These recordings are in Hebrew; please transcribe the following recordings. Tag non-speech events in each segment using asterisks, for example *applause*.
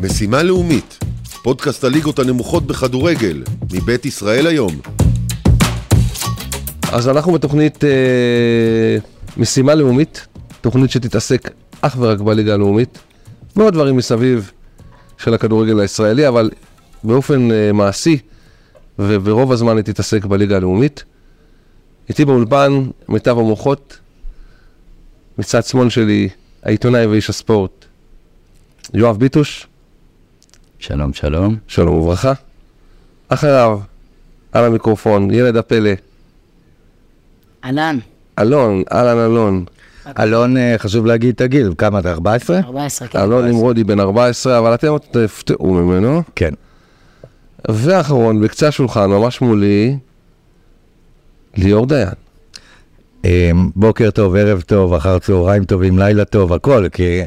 משימה לאומית, פודקאסט הליגות הנמוכות בכדורגל, מבית ישראל היום. אז אנחנו בתוכנית אה, משימה לאומית, תוכנית שתתעסק אך ורק בליגה הלאומית, ועוד דברים מסביב של הכדורגל הישראלי, אבל באופן אה, מעשי, וברוב הזמן היא תתעסק בליגה הלאומית. איתי באולפן מיטב המוחות, מצד שמאל שלי העיתונאי ואיש הספורט יואב ביטוש, שלום, שלום. שלום וברכה. אחריו, על המיקרופון, ילד הפלא, ענן, אלון, אהלן אלון. אלון, אה, חשוב להגיד את הגיל, כמה אתה? 14? 14, כן. אלון נמרודי בן 14, אבל אתם עוד תפתעו ממנו. כן. ואחרון, בקצה השולחן, ממש מולי, ליאור דיין. אה, בוקר טוב, ערב טוב, אחר צהריים טובים, לילה טוב, הכל, כי...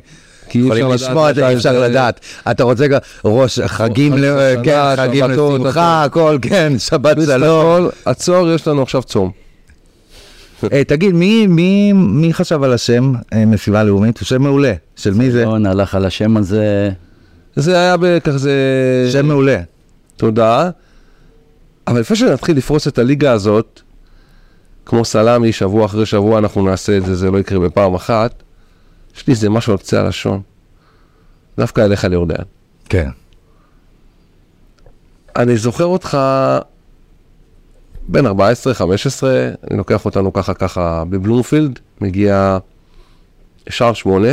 כי אי יכולים אפשר לשמוע את זה, אי אפשר זה- לדעת. אתה רוצה גם ראש חגים, כן, חגים לשמחה, הכל, כן, שבת שלום. עצור, יש לנו עכשיו צום. אה, תגיד, מי- מי מי חשב על השם אה, מסיבה לאומית? הוא שם מעולה. של מי זה? אלון הלך על השם הזה, זה היה בכזה... שם מעולה. תודה. אבל לפני שנתחיל לפרוס את הליגה הזאת, כמו סלאמי, שבוע אחרי שבוע אנחנו נעשה את זה, זה לא יקרה בפעם אחת. יש לי איזה משהו על קצה הלשון. דווקא אליך ליאור דיין. כן. אני זוכר אותך בן 14-15, אני לוקח אותנו ככה ככה בבלומפילד, מגיע שער שמונה,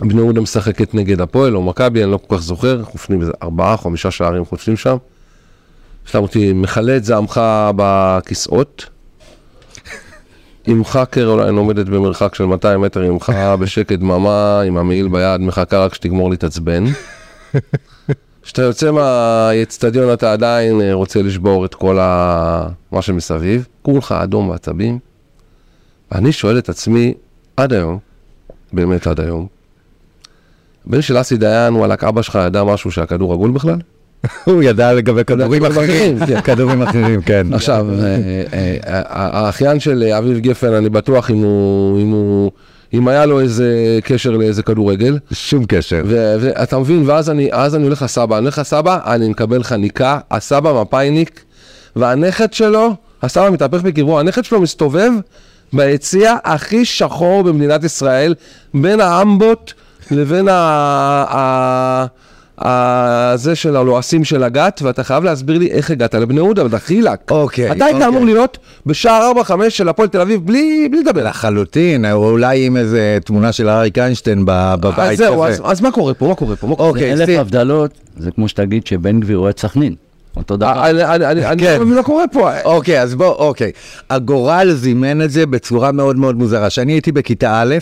בני יהודה משחקת נגד הפועל או מכבי, אני לא כל כך זוכר, חופנים איזה ארבעה, חמישה שערים חוטפים שם. שם אותי מכלה את זעמך בכיסאות. אולי אני עומדת במרחק של 200 מטר ממך בשקט דממה, עם המעיל ביד, מחכה רק שתגמור להתעצבן. *laughs* כשאתה יוצא מהאצטדיון אתה עדיין אה, רוצה לשבור את כל ה... מה שמסביב, כולך אדום ועצבים. ואני שואל את עצמי, עד היום, באמת עד היום, הבן של אסי דיין, וואלכ, אבא שלך ידע משהו שהכדור עגול בכלל? *laughs* הוא ידע לגבי כדורים אחרים. כן. כדורים אחרים, כן. *laughs* עכשיו, אה, אה, אה, האחיין של אביב גפן, אני בטוח אם הוא, אם היה לו איזה קשר לאיזה כדורגל, שום קשר. ואתה מבין, ואז אני, אז אני הולך לסבא, אני הולך לסבא, אני מקבל חניקה, הסבא מפאיניק, והנכד שלו, הסבא מתהפך בקברו, הנכד שלו מסתובב ביציע הכי שחור במדינת ישראל, בין האמבות לבין ה... ה... ה... זה של הלועסים של הגת, ואתה חייב להסביר לי איך הגעת לבני יהודה, דחילק. אוקיי, אתה היית אוקיי. אמור להיות בשער 4-5 של הפועל תל אביב בלי, לדבר. לחלוטין, או אולי עם איזה תמונה של אריק איינשטיין ב- אז בבית זהו, כזה. אז, אז מה קורה פה? מה קורה פה? אוקיי, אלף הבדלות, זה כמו שתגיד שבן גביר אוהד סכנין, אותו דבר. אני, אני, אני, אני כן. לא מבין מה קורה פה. אוקיי, אז בוא, אוקיי. הגורל זימן את זה בצורה מאוד מאוד מוזרה. כשאני הייתי בכיתה א',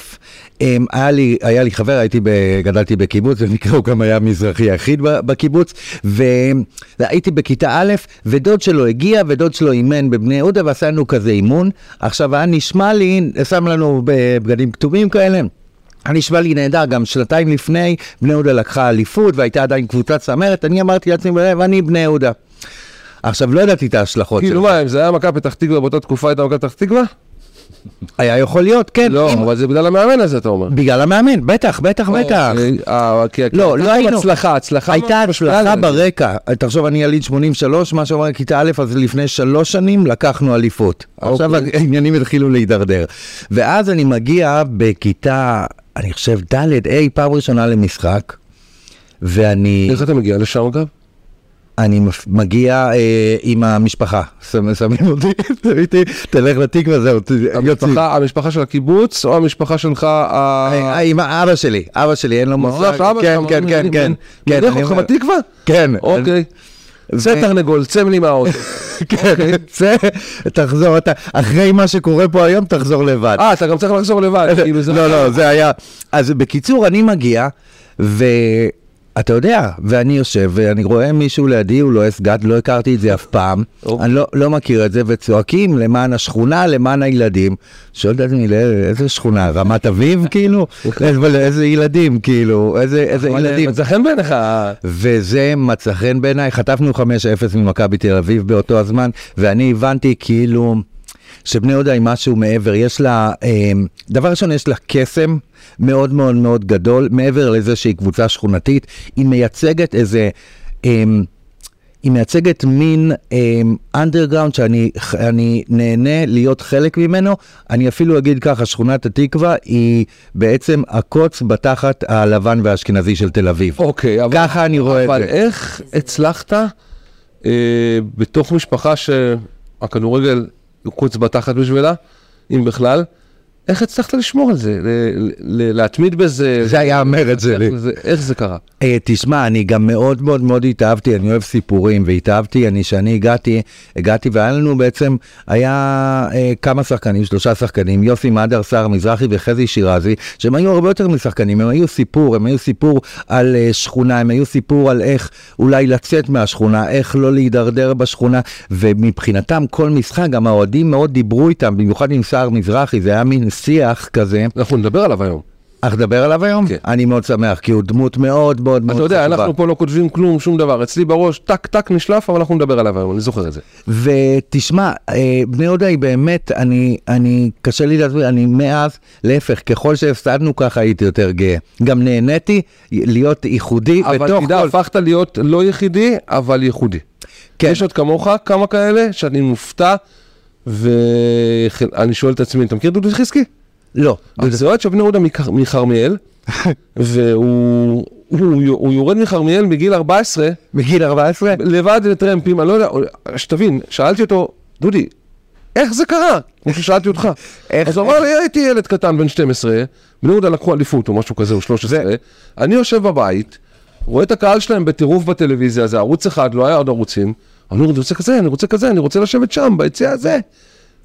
אמ, היה לי, היה לי חבר, הייתי ב, גדלתי בקיבוץ, במקרה הוא גם היה המזרחי היחיד בקיבוץ, והייתי בכיתה א', ודוד שלו הגיע, ודוד שלו אימן בבני יהודה, ועשה לנו כזה אימון. עכשיו, היה נשמע לי, שם לנו בבגדים כתובים כאלה. היה נשמע לי נהדר, גם שנתיים לפני, בני יהודה לקחה אליפות והייתה עדיין קבוצת צמרת, אני אמרתי לעצמי בלב, אני בני יהודה. עכשיו, לא ידעתי את ההשלכות כאילו של זה. מה, אם זה היה מכבי פתח תקווה באותה תקופה הייתה מכבי פתח תקווה? היה יכול להיות, כן. לא, אבל זה בגלל המאמן הזה אתה אומר. בגלל המאמן, בטח, בטח, בטח. אה, כי- כי לא, לא היינו. הצלחה, הצלחה. הייתה הצלחה. ברקע. תחשוב, אני יליד 83, מה שאומר כיתה א', אז לפני שלוש שנים לקחנו אליפות. עכשיו אוקיי. *laughs* העניינים התחילו להידרדר. ואז אני מגיע בכיתה, אני חושב, ד', ה', פעם ראשונה למשחק, ואני... איך אתה מגיע לשם אגב? אני מגיע אה, עם המשפחה, שמים אותי, *laughs* אותי, תלך לתקווה, זהו, יוצאים. המשפחה- של הקיבוץ או המשפחה שלך? אה, עם אבא שלי, אבא שלי, אין לו ממש מושג. אבא כן, שלך, כן, כן, כן. כן, מניח אני אותך בתקווה? כן. אוקיי. צא ו- תרנגול, צא לי מהאוטו. *laughs* כן, צא, תחזור, אתה, אחרי מה שקורה פה היום, תחזור לבד. אה, אתה גם צריך לחזור לבד. *laughs* כאילו זה- לא, לא, זה היה... אז בקיצור, אני מגיע, ואתה יודע, ואני יושב, ואני רואה מישהו לידי, הוא לועס גת, לא הכרתי את זה אף פעם. אני לא, לא מכיר את זה, וצועקים למען השכונה, למען הילדים. שואל את עצמי, "לא, איזה שכונה, רמת אביב, כאילו? *laughs* איזה- ילדים, כאילו, איזה איזה אה, ילדים. מצא חן בעיניך. וזה מצא חן בעיניי, חטפנו 5-0 ממכבי תל אביב באותו הזמן, ואני הבנתי כאילו, שבני יהודה היא משהו מעבר, יש לה, אה, דבר ראשון, יש לה קסם מאוד מאוד מאוד גדול, מעבר לזה שהיא קבוצה שכונתית, היא מייצגת איזה... אה, היא מייצגת מין אנדרגראונד שאני אני נהנה להיות חלק ממנו. אני אפילו אגיד ככה, שכונת התקווה היא בעצם הקוץ בתחת הלבן והאשכנזי של תל אביב. אוקיי, אבל... ככה אני רואה את אבל זה. איך הצלחת אה, בתוך משפחה שהכדורגל קוץ בתחת בשבילה, אם בכלל, איך הצלחת לשמור על זה, להתמיד בזה? זה היה המרד שלי. איך זה- איך זה קרה? אה, תשמע, אני גם מאוד מאוד מאוד התאהבתי, אני אוהב סיפורים, והתאהבתי, אני, שאני הגעתי, הגעתי, והיה לנו בעצם, היה אה, כמה שחקנים, שלושה שחקנים, יוסי מדר, סער מזרחי וחזי שירזי, שהם היו הרבה יותר משחקנים, הם היו סיפור, הם היו סיפור על אה, שכונה, הם היו סיפור על איך אולי לצאת מהשכונה, איך לא להידרדר בשכונה, ומבחינתם כל משחק, גם האוהדים מאוד דיברו איתם, במיוחד עם סער מזרחי, זה היה מין שיח כזה. אנחנו נדבר עליו היום. אך נדבר עליו היום? כן. אני מאוד שמח, כי הוא דמות מאוד מאוד מאוד אתה יודע, חשובה. אנחנו פה לא כותבים כלום, שום דבר. אצלי בראש, טק טק נשלף, אבל אנחנו נדבר עליו היום, אני זוכר את זה. ותשמע, אה, בני יהודה היא באמת, אני, אני, קשה לי להסביר, אני מאז, להפך, ככל שהפסדנו ככה הייתי יותר גאה. גם נהניתי להיות ייחודי אבל בתוך תדע, כל... הפכת להיות לא יחידי, אבל ייחודי. כן. יש עוד כמוך כמה כאלה שאני מופתע, ואני שואל את עצמי, אתה מכיר דודו חזקי? לא, אז זה אוהד של בני יהודה מכר- מכרמיאל, *laughs* והוא הוא, הוא יורד מכרמיאל בגיל 14, מגיל 14? לבד לטרמפים, אני לא יודע, שתבין, שאלתי אותו, דודי, איך זה קרה? כמו ששאלתי אותך. *laughs* אז הוא אמר לי, הייתי ילד קטן בן 12, בני יהודה לקחו אליפות או משהו כזה, או 13, אני יושב בבית, רואה את הקהל שלהם בטירוף בטלוויזיה, זה ערוץ אחד, לא היה עוד ערוצים, אני רוצה כזה, אני רוצה כזה, אני רוצה לשבת שם, ביציע הזה.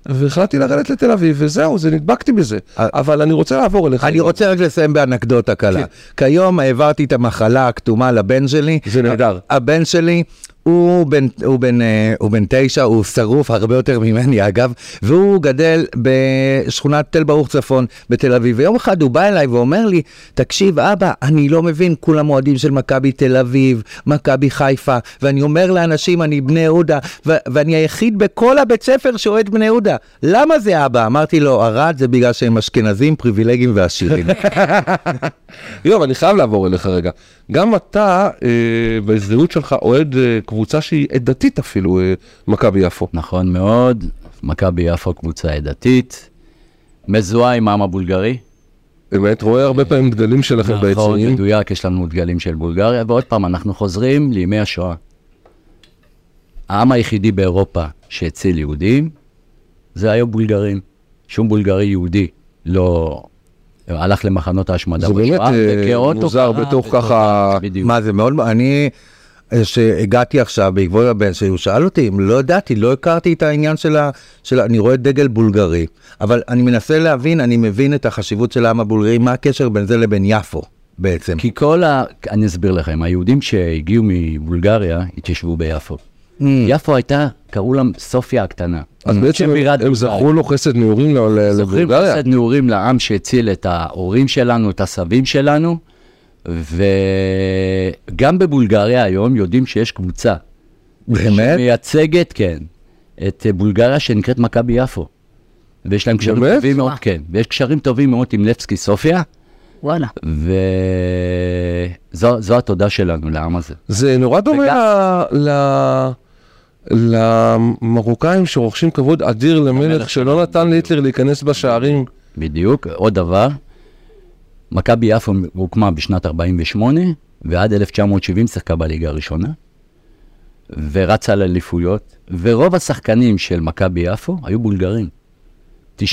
והחלטתי לרדת לתל אביב, וזהו, זה נדבקתי בזה. אה, אבל אני רוצה לעבור אליך. אני רוצה רק לסיים באנקדוטה קלה. כן. כיום העברתי את המחלה הכתומה לבן שלי. זה נהדר. הבן שלי, הוא בן, הוא, בן, אה, הוא בן תשע, הוא שרוף הרבה יותר ממני אגב, והוא גדל בשכונת תל ברוך צפון בתל אביב. ויום אחד הוא בא אליי ואומר לי, תקשיב אבא, אני לא מבין, כולם אוהדים של מכבי תל אביב, מכבי חיפה, ואני אומר לאנשים, אני בני יהודה, ו- ואני היחיד בכל הבית ספר שאוהד בני יהודה. למה זה אבא? אמרתי לו, ערד זה בגלל שהם אשכנזים, פריבילגים ועשירים. *laughs* יואב, אני חייב לעבור אליך רגע. גם אתה, אה, בהזדהות שלך, אוהד אה, קבוצה שהיא עדתית אפילו, אה, מכבי יפו. נכון מאוד, מכבי יפו קבוצה עדתית, מזוהה עם העם הבולגרי. באמת, רואה הרבה פעמים דגלים שלכם נכון, ביציעים. מדויק, יש לנו דגלים של בולגריה, ועוד פעם, אנחנו חוזרים לימי השואה. העם היחידי באירופה שהציל יהודים, זה היו בולגרים. שום בולגרי יהודי לא הלך למחנות ההשמדה זה באמת, בשואה, אה, וכאות מוזר בתוך. ככה- בדיוק. מה זה מאוד, אני, אה, שהגעתי עכשיו בעקבות הבן שלי, הוא שאל אותי, אם לא ידעתי, לא הכרתי את העניין של ה... של אני רואה דגל בולגרי, אבל אני מנסה להבין, אני מבין את החשיבות של העם הבולגרי, מה הקשר בין זה לבין יפו בעצם? כי כל ה... אני אסביר לכם, היהודים שהגיעו מבולגריה התיישבו ביפו. Mm. יפו הייתה, קראו לה סופיה הקטנה. אז בעצם שם בירת הם. זכרו לו חסד נעורים ל- ל- זוכרים לבולגריה. חסד נעורים לעם שהציל את ההורים שלנו, את הסבים שלנו, וגם בבולגריה היום יודעים שיש קבוצה. באמת? שמייצגת, כן, את בולגריה שנקראת מכבי יפו. ויש להם קשרים באמת? טובים מאוד, כן, ויש קשרים טובים מאוד עם לבסקי סופיה, וואלה. וזו התודה שלנו לעם הזה. זה נורא דומה וגם- ל... ל... למרוקאים שרוכשים כבוד אדיר למלך שלא נתן להיטלר להיכנס בשערים. בדיוק. עוד דבר, מכבי יפו הוקמה בשנת 48, ועד 1970 שיחקה בליגה הראשונה, ורצה על אליפויות, ורוב השחקנים של מכבי יפו היו בולגרים. 90%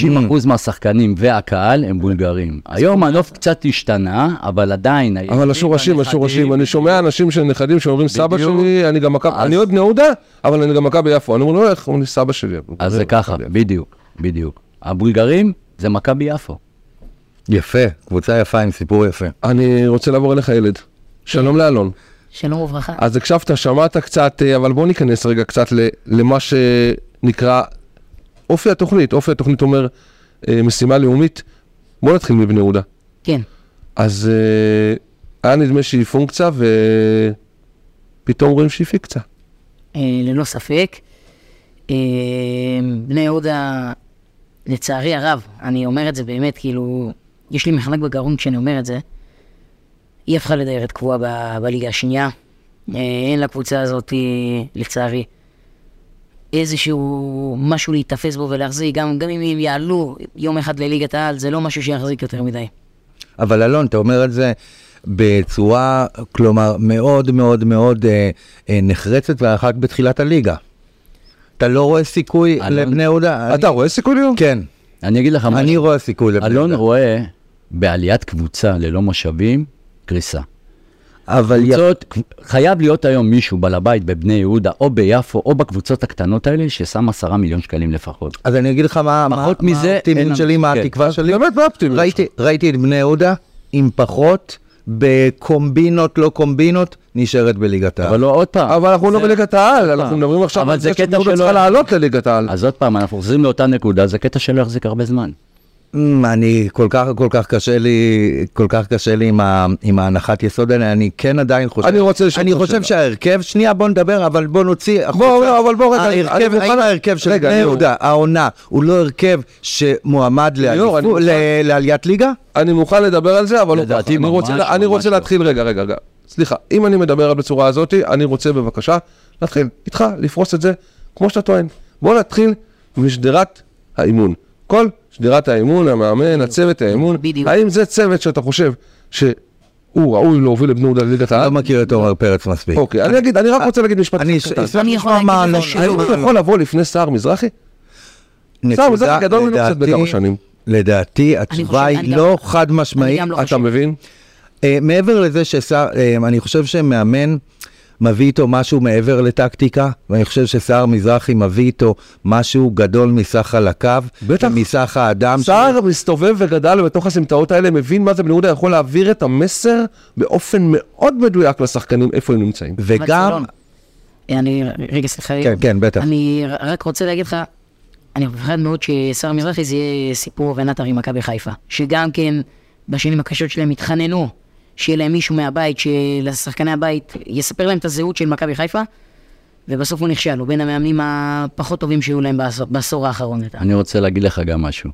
מהשחקנים והקהל הם בולגרים. היום הנוף קצת השתנה, אבל עדיין... אבל השורשים, השורשים, אני שומע אנשים של נכדים שאומרים סבא. שלי, אני גם מכבי, אז- אני אוהד בני יהודה, אבל אני גם מכבי יפו. אני אומר לו, איך? הוא אומר לי, סבא שלי. אז זה ככה, בדיוק, בדיוק. הבולגרים זה מכבי יפו. יפה, קבוצה יפה עם סיפור יפה. אני רוצה לעבור אליך ילד. שלום לאלון. שלום וברכה. אז הקשבת, שמעת קצת, אה, אבל בוא ניכנס רגע קצת ל- למה שנקרא אופי התוכנית. אופי התוכנית אומר אה, משימה לאומית. בוא נתחיל מבני יהודה. כן. אז אה, היה נדמה שהיא פונקציה, ופתאום רואים שהיא פיקציה. אה, ללא ספק. אה, בני יהודה לצערי הרב, אני אומר את זה באמת, כאילו, יש לי מחנק בגרון כשאני אומר את זה. היא הפכה לדיירת קבועה ב- בליגה השנייה. אה, אין לקבוצה הזאת, לצערי, איזשהו משהו להיתפס בו ולהחזיק, גם, גם אם הם יעלו יום אחד לליגת העל, זה לא משהו שיחזיק יותר מדי. אבל אלון, אתה אומר את זה בצורה, כלומר, מאוד מאוד מאוד אה, אה, נחרצת, ורק בתחילת הליגה. אתה לא רואה סיכוי אלון- לבני יהודה? אתה רואה סיכוי ליום? כן, אני אגיד לך אני משהו. רואה סיכוי לבני אלון יהודה. רואה בעליית קבוצה ללא משאבים, קריסה. אבל י- קבוצות, חייב להיות היום מישהו, בעל הבית בבני יהודה, או ביפו, או בקבוצות הקטנות האלה, ששם עשרה מיליון שקלים לפחות. אז אני אגיד לך מה מה- פחות מה מזה, אין האופטימיות שלי, מה כן. התקווה שלי. באמת, מה האופטימיות ראיתי- ראיתי את בני יהודה עם פחות, בקומבינות, לא קומבינות, נשארת בליגת העל. אבל לא, עוד פעם. אבל אנחנו לא זה- בליגת העל, אנחנו. מדברים עכשיו על זה שבני יהודה צריכה לעלות לליגת העל. אז עוד פעם, אנחנו חוזרים לאותה נקודה, זה קטע שלא יחזיק הרבה זמן. אמ, אני כל כך כל כך קשה לי כל כך קשה לי עם, ה, עם ההנחת יסוד האלה אני כן עדיין חושב אני רוצה לשאול אני חושב שאלה. שההרכב שנייה בוא נדבר אבל בוא נוציא בוא, אבל בוא רגע, אני ההרכב, מוכן- האם ההרכב של רגע, בני. יהודה העונה הוא לא הרכב שמועמד לעליית ליגה? אני מוכן לדבר על זה, אבל לא ככה. אני רוצה- ממש, אני ממש רוצה לא. להתחיל, רגע, רגע, רגע. סליחה, אם אני מדבר בצורה הזאת, אני רוצה בבקשה להתחיל איתך לפרוס את זה כמו שאתה טוען. בוא נתחיל משדרת האימון. כל שדרת האימון, המאמן, הצוות האימון, בדיוק. האם זה צוות שאתה חושב שהוא ראוי להוביל את בני יהודה לליגת העל? לא מכיר את עומר פרץ מספיק. אוקיי, אני אגיד, אני רק רוצה להגיד משפט אני קטן. אני יכול לשמוע להגיד מה לך. האם הוא יכול לבוא לפני סער מזרחי? סתם, זה גדול ממנו קצת בכמה שנים. לדעתי התשובה היא לא חד משמעית. אני גם לא אתה חושב. מבין? אה, מעבר לזה שסער, אה, אני חושב שמאמן מביא איתו משהו מעבר לטקטיקה, ואני חושב שסער מזרחי מביא איתו משהו גדול מסך חלקיו, בטח. ומסך האדם. סער מסתובב וגדל בתוך הסמטאות האלה, מבין מה זה בני יהודה יכול להעביר את המסר באופן מאוד מדויק לשחקנים, איפה הם נמצאים. וגם, אני, רגע, סליחה. כן, כן, בטח. אני רק רוצה להגיד לך, אני מפחד מאוד ששר מזרחי זה יהיה סיפור ונטר עם מכבי חיפה. שגם כן, בשנים הקשות שלהם התחננו שיהיה להם מישהו מהבית, שלשחקני הבית יספר להם את הזהות של מכבי חיפה, ובסוף הוא נכשל, הוא בין המאמנים הפחות טובים שהיו להם בעשור, בעשור האחרון. אני רוצה להגיד לך גם משהו.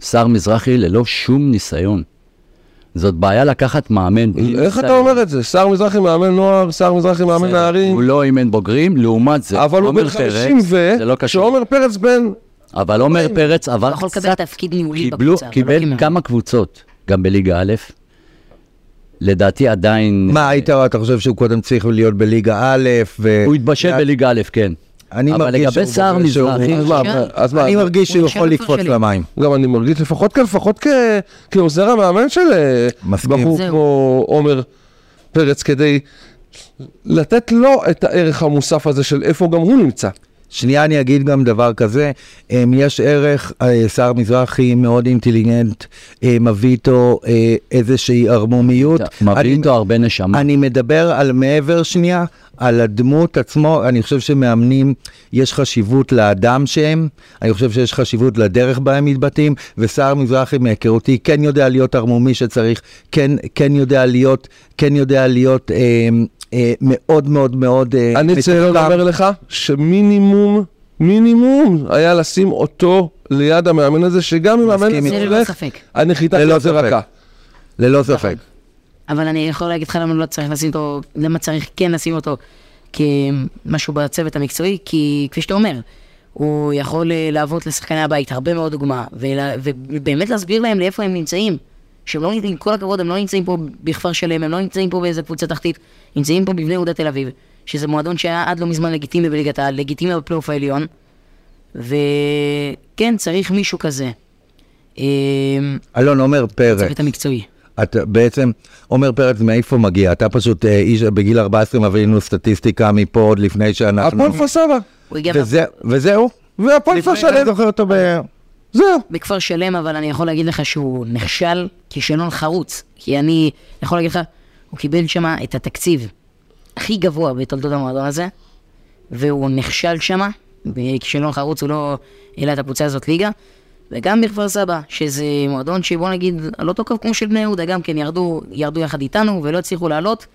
שר מזרחי ללא שום ניסיון. זאת בעיה לקחת מאמן. איך אתה. אומר את זה? סער מזרחי מאמן נוער, סער מזרחי מאמן נערים, הוא לא אימן בוגרים, לעומת זה, אבל הוא בן פרץ, 50 ו... זה לא קשור. שעומר פרץ בן... אבל עומר פרץ עבר הוא יכול לקבל קצת, תפקיד ניהולי בקבוצה. לא קיבל. כמה קבוצות, גם בליגה א', לדעתי עדיין, מה היית, אתה חושב שהוא קודם צריך להיות בליגה א', ו... הוא התבשל בליגה א', כן. אני אבל מרגיש לגבי שהוא- סער מזרחי, אני מרגיש שהוא הוא יכול לקפוץ. למים. גם אני מרגיש לפחות, כ- לפחות כעוזר המאמן של אה. בחור. כמו עומר פרץ, כדי לתת לו את הערך המוסף הזה של איפה גם הוא נמצא. שנייה, אני אגיד גם דבר כזה, אמ, יש ערך, אה, שר מזרחי מאוד אינטליגנט, אה, מביא איתו אה, איזושהי ערמומיות. מביא איתו הרבה נשמה. אני מדבר על מעבר שנייה, על הדמות עצמו, אני חושב שמאמנים, יש חשיבות לאדם שהם, אני חושב שיש חשיבות לדרך בה הם מתבטאים, ושר מזרחי מהיכרותי כן יודע להיות ערמומי שצריך, כן, כן יודע להיות, כן יודע להיות אה, מאוד מאוד מאוד אה, אני רוצה מתוחכם. לומר לך שמינימום, מינימום היה לשים אותו ליד המאמן הזה, שגם אם המאמן הזה הולך. הנחיתה ללא תהיה ספק. רכה. ללא ספק. אבל אני יכול להגיד לך למה לא צריך לשים אותו, למה צריך כן לשים אותו כמשהו בצוות המקצועי, כי כפי שאתה אומר, הוא יכול אה, להוות לשחקני הבית הרבה מאוד דוגמה, ובאמת להסביר להם לאיפה הם נמצאים. שהם לא נמצאים, עם כל הכבוד, הם לא נמצאים פה בכפר שלם, הם לא נמצאים פה באיזה קבוצה תחתית, נמצאים פה בבני יהודה תל אביב, שזה מועדון שהיה עד לא מזמן לגיטימי בליגת העל, לגיטימי בפלייאוף העליון, וכן, צריך מישהו כזה. אה, אלון עומר פרץ, צוות המקצועי. אתה בעצם, עומר פרץ מאיפה מגיע? אתה פשוט אה, איש בגיל 14 מביא לנו סטטיסטיקה מפה עוד לפני שאנחנו... הפועל כפר סבא, וזהו? והפועל כפר שלם, זוכר אותו ב... זהו. בכפר שלם, אבל אני יכול להגיד לך שהוא נכשל כישלון חרוץ. כי אני יכול להגיד לך, הוא קיבל שם את התקציב הכי גבוה בתולדות המועדון הזה, והוא נכשל שם, בכישלון חרוץ הוא לא העלה את הקבוצה הזאת ליגה. וגם בכפר סבא, שזה מועדון שבוא נגיד, אותו קו כמו של בני יהודה, גם כן ירדו, ירדו יחד איתנו ולא הצליחו לעלות,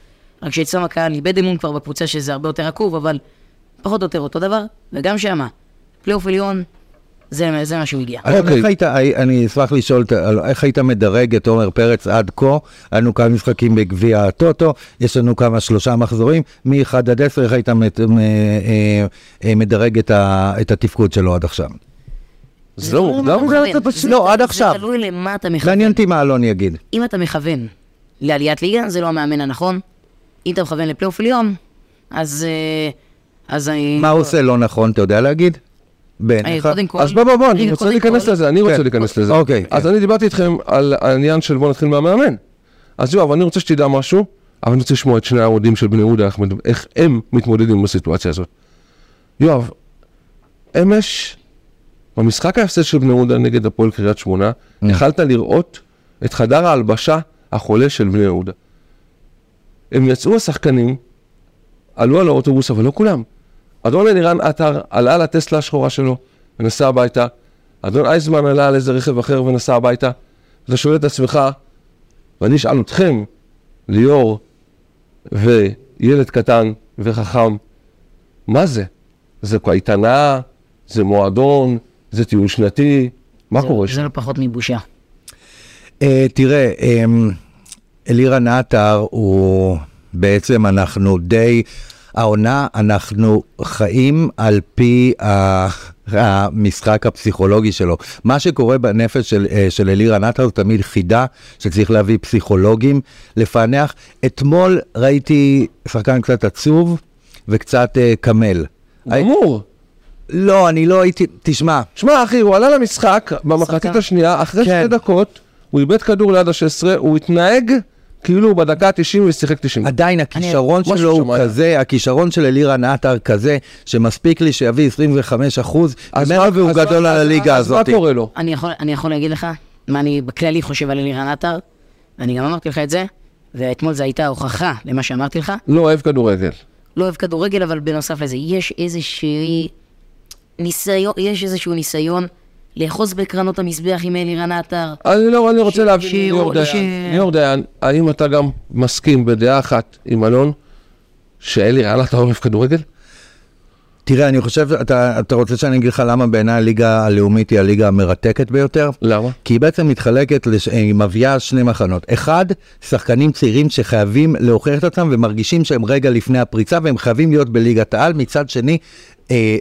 רק שאצלם הקהל איבד אמון כבר בקבוצה שזה הרבה יותר עקוב, אבל פחות או יותר אותו דבר, וגם שמה, פלייאוף עליון, זה זה מה שהוא הגיע. אוקיי. איך היית, אני אשמח לשאול, איך היית מדרג את עומר פרץ עד כה? היה לנו כמה משחקים בגביע הטוטו, יש לנו כמה שלושה מחזורים, מ-1 עד 10, איך היית אה, אה, מדרג את ה- את התפקוד שלו עד עכשיו? זה לא. מדי לצאת בשביל? לא, עד עכשיו. זה תלוי למה אתה מכוון. מעניין אותי מה אלון יגיד. אם אתה מכוון לעליית ליגה, זה לא המאמן הנכון. אם אתה מכוון לפלייאוף עליון, אז... אה, אז אני... מה הוא עושה לא נכון, אתה יודע להגיד? בעיניך? קודם כל... אז בוא בוא בוא, אני רוצה להיכנס לזה, אני רוצה כן. להיכנס לזה. אוקיי, אז כן. אני דיברתי איתכם על העניין של בוא נתחיל מהמאמן. אז יואב, אני רוצה שתדע משהו, אבל אני רוצה לשמוע את שני האוהדים של בני יהודה, איך הם מתמודדים עם הסיטואציה הזאת. יואב, אמש, במשחק ההפסד של בני יהודה נגד הפועל קריית שמונה, Mm. יכלת לראות את חדר ההלבשה החולה של בני יהודה. הם יצאו השחקנים, עלו על האוטובוס, אבל לא כולם. אדון אלירן עטר עלה לטסלה השחורה שלו ונסע הביתה. אדון אייזמן עלה על איזה רכב אחר ונסע הביתה. אתה שואל את עצמך, ואני אשאל אתכם, ליאור וילד קטן וחכם, מה זה? זה קייטנה? זה מועדון? זה טיול שנתי? מה זה- קורה זה שם? לא פחות מבושה. אה, תראה, אמ, אלירן עטר הוא בעצם אנחנו די, העונה אנחנו חיים על פי ה- *laughs* המשחק הפסיכולוגי שלו. מה שקורה בנפש של, אה, של אלירן עטר זה תמיד חידה שצריך להביא פסיכולוגים לפענח. אתמול ראיתי שחקן קצת עצוב וקצת אה, קמל. גמור. לא, אני לא הייתי, תשמע, שמע אחי, הוא עלה למשחק במחצית. השנייה, אחרי כן. שתי דקות, הוא איבד כדור ליד ה-16, הוא התנהג כאילו הוא בדקה ה-90 ושיחק 90. עדיין הכישרון משהו שלו הוא היה. כזה, הכישרון של אלירן עטר כזה, שמספיק לי שיביא 25 אחוז, אז ממנו מה- והוא אז גדול מה- על אז- הליגה אז הזאת. מה קורה לו? אני יכול, אני יכול להגיד לך מה אני בכללי חושב על אלירן עטר, ואני גם אמרתי לך את זה, ואתמול זו הייתה הוכחה למה שאמרתי לך. לא אוהב כדורגל. לא אוהב כדורגל, אבל בנוסף לזה, יש איזושהי ניסיון, יש איזשהו ניסיון לאחוז בקרנות המזבח עם אלירן עטר. אני לא, אני רוצה להבין, ש- ליאור דיין, ליאור דיין, האם אתה גם מסכים בדעה אחת עם אלון, שאלי רעלה אתה אוהב כדורגל? תראה, אני חושב, אתה, אתה רוצה שאני אגיד לך למה בעיניי הליגה הלאומית היא הליגה המרתקת ביותר? למה? כי היא בעצם מתחלקת, לש... היא מביאה שני מחנות. אחד, שחקנים צעירים שחייבים להוכיח את עצמם ומרגישים שהם רגע לפני הפריצה והם חייבים להיות בליגת העל. מצד שני, אה,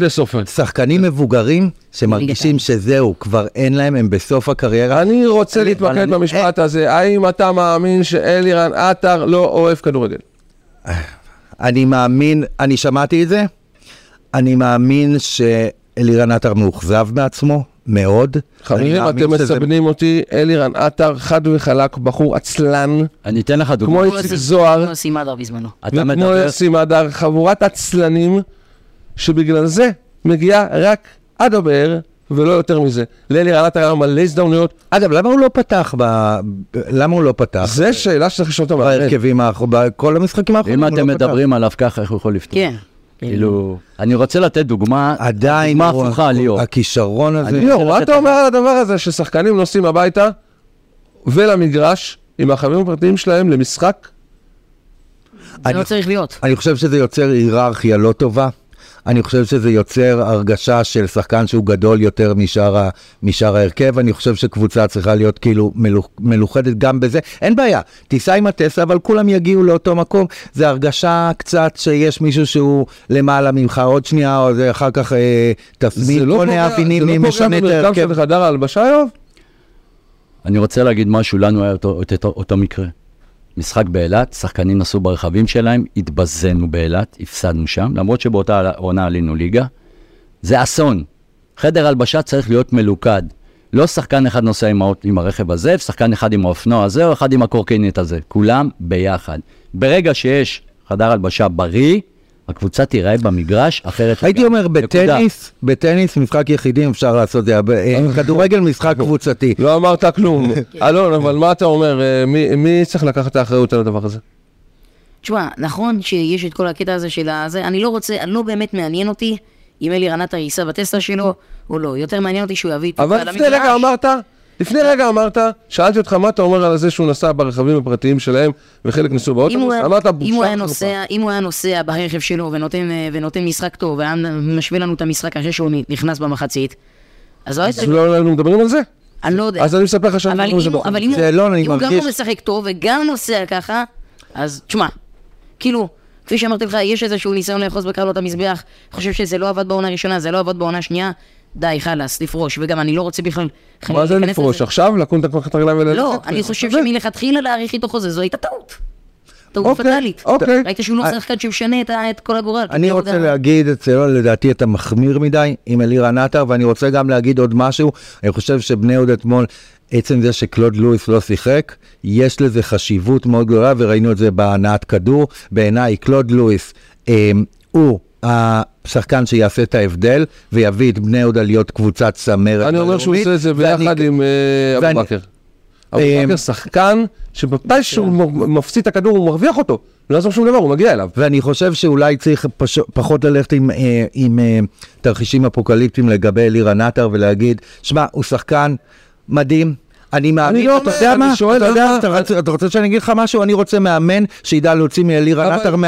לסופר. שחקנים מבוגרים שמרגישים שזהו, כבר אין להם, הם בסוף הקריירה. אני רוצה אבל להתמקד אני- במשפט הזה, האם אתה מאמין שאלירן עטר לא אוהב כדורגל? אני מאמין, אני שמעתי את זה, אני מאמין שאלירן עטר מאוכזב מעצמו, מאוד. אני חברים, מאמין אתם מסבנים אותי, אלירן עטר חד וחלק, בחור עצלן, אני אתן לך כמו דוגמא. איציק זוהר, כמו בזמנו. יוסי מדר, חבורת עצלנים, שבגלל זה מגיעה רק עד הבאר, ולא יותר מזה. לאלירן עטר היה מלא הזדמנויות, אגב, למה הוא לא פתח ב... למה הוא לא פתח? זו שאלה שצריך לשאול המאמן. בהרכבים האחרונים, בכל המשחקים האחרונים אם הוא אתם לא פתח. מדברים עליו ככה, איך הוא יכול לפתור? כן. כאילו, אני רוצה לתת דוגמה, עדיין, דוגמה הוא- הפוכה, ליאור. הכישרון הזה, ליאור, מה אתה אומר על הדבר הזה ששחקנים נוסעים הביתה ולמגרש עם החברים הפרטיים שלהם למשחק? זה אני- לא צריך להיות. אני חושב שזה יוצר היררכיה לא טובה. אני חושב שזה יוצר הרגשה של שחקן שהוא גדול יותר משאר, ה, משאר ההרכב. אני חושב שקבוצה צריכה להיות כאילו מלוכ, מלוכדת גם בזה. אין בעיה, תיסע עם הטסלה, אבל כולם יגיעו לאותו מקום. זה הרגשה קצת שיש מישהו שהוא למעלה ממך עוד שנייה, או זה אחר כך אה, זה לא כל פוגע- האבינים, מי זה לא משנה פוגע את במרקם ההרכב. של חדר ההלבשה, יואב? אני רוצה להגיד משהו, לנו היה אותו, אותו, אותו מקרה. משחק באילת, שחקנים נסעו ברכבים שלהם, התבזינו באילת, הפסדנו שם, למרות שבאותה עונה עלינו ליגה. זה אסון. חדר הלבשה צריך להיות מלוכד. לא שחקן אחד נוסע עם, האוט- עם הרכב הזה, ושחקן אחד עם האופנוע הזה, או אחד עם הקורקינט הזה. כולם ביחד. ברגע שיש חדר הלבשה בריא, הקבוצה תיראה במגרש אחרת. הייתי. אומר. בטניס, בטניס משחק יחידים אפשר לעשות זה, ב- אה, *laughs* כדורגל משחק קבוצתי. לא אמרת כלום. *laughs* *laughs* אלון, אבל מה אתה אומר? אה, מי- מי צריך לקחת את האחריות על הדבר הזה? תשמע, נכון שיש את כל הקטע הזה של הזה, אני לא רוצה, לא באמת מעניין אותי אם אלירן עטר ייסע בטסלה שלו או לא, יותר מעניין אותי שהוא יביא את אבל לפני רגע אמרת, לפני רגע אמרת, שאלתי אותך מה אתה אומר על זה שהוא נסע ברכבים הפרטיים שלהם וחלק נסעו באוטובוס, אמרת אם הוא בושה היה וחרפה. נוסע, אם הוא היה נוסע ברכב שלו ונותן, אה, ונותן משחק טוב והיה משווה לנו את המשחק אחרי שהוא נכנס במחצית, אז לא אז הייתי... לא היינו מדברים על זה? אני לא יודע. אז אני מספר לך שאני אבל מדבר על זה אם הוא- בחוץ. אבל אם הוא לא, אני גם לא משחק טוב וגם נוסע ככה, אז תשמע, כאילו, כפי שאמרתי לך, יש איזשהו ניסיון לאחוז בקרלות המזבח, חושב שזה לא עבד בעונה הראשונה, זה לא עבד בעונה השנייה, די, חלאס, לפרוש, וגם אני לא רוצה בכלל... מה זה לפרוש? עכשיו? לקום את את הרגליים וללכת? לא, אני חושב שמלכתחילה להאריך איתו חוזה, זו הייתה טעות. טעות אוקיי, פטאלית. אוקיי. ראית שהוא לא שחקן שמשנה את כל הגורל. אני רוצה להגיד אצלו, לדעתי אתה מחמיר מדי עם אלירן עטר, ואני רוצה גם להגיד עוד משהו, אני חושב שבני יהודה אתמול, עצם זה שקלוד לואיס לא שיחק, יש לזה חשיבות מאוד גדולה, וראינו את זה בהנעת כדור. בעיניי, קלוד לואיס אה, הוא השחקן שיעשה את ההבדל, ויביא את בני יהודה להיות קבוצת צמרת. אני אומר שהוא עושה את זה ביחד עם אה, אבו בכר. אבו אה, בכר שחקן שמתי שהוא מ- מפסיד את הכדור הוא מרוויח אותו. לא יעזור שום דבר, הוא מגיע אליו. ואני חושב שאולי צריך פש... פחות ללכת עם, אה, עם אה, תרחישים אפוקליפטיים לגבי אלירן עטר ולהגיד, שמע, הוא שחקן מדהים. אני מאמין, לא אתה יודע אני מה, שואל אתה יודע, למה- אתה רוצה- אתה רוצה שאני אגיד לך משהו? אני רוצה מאמן שידע להוציא מאלירן עטר אבל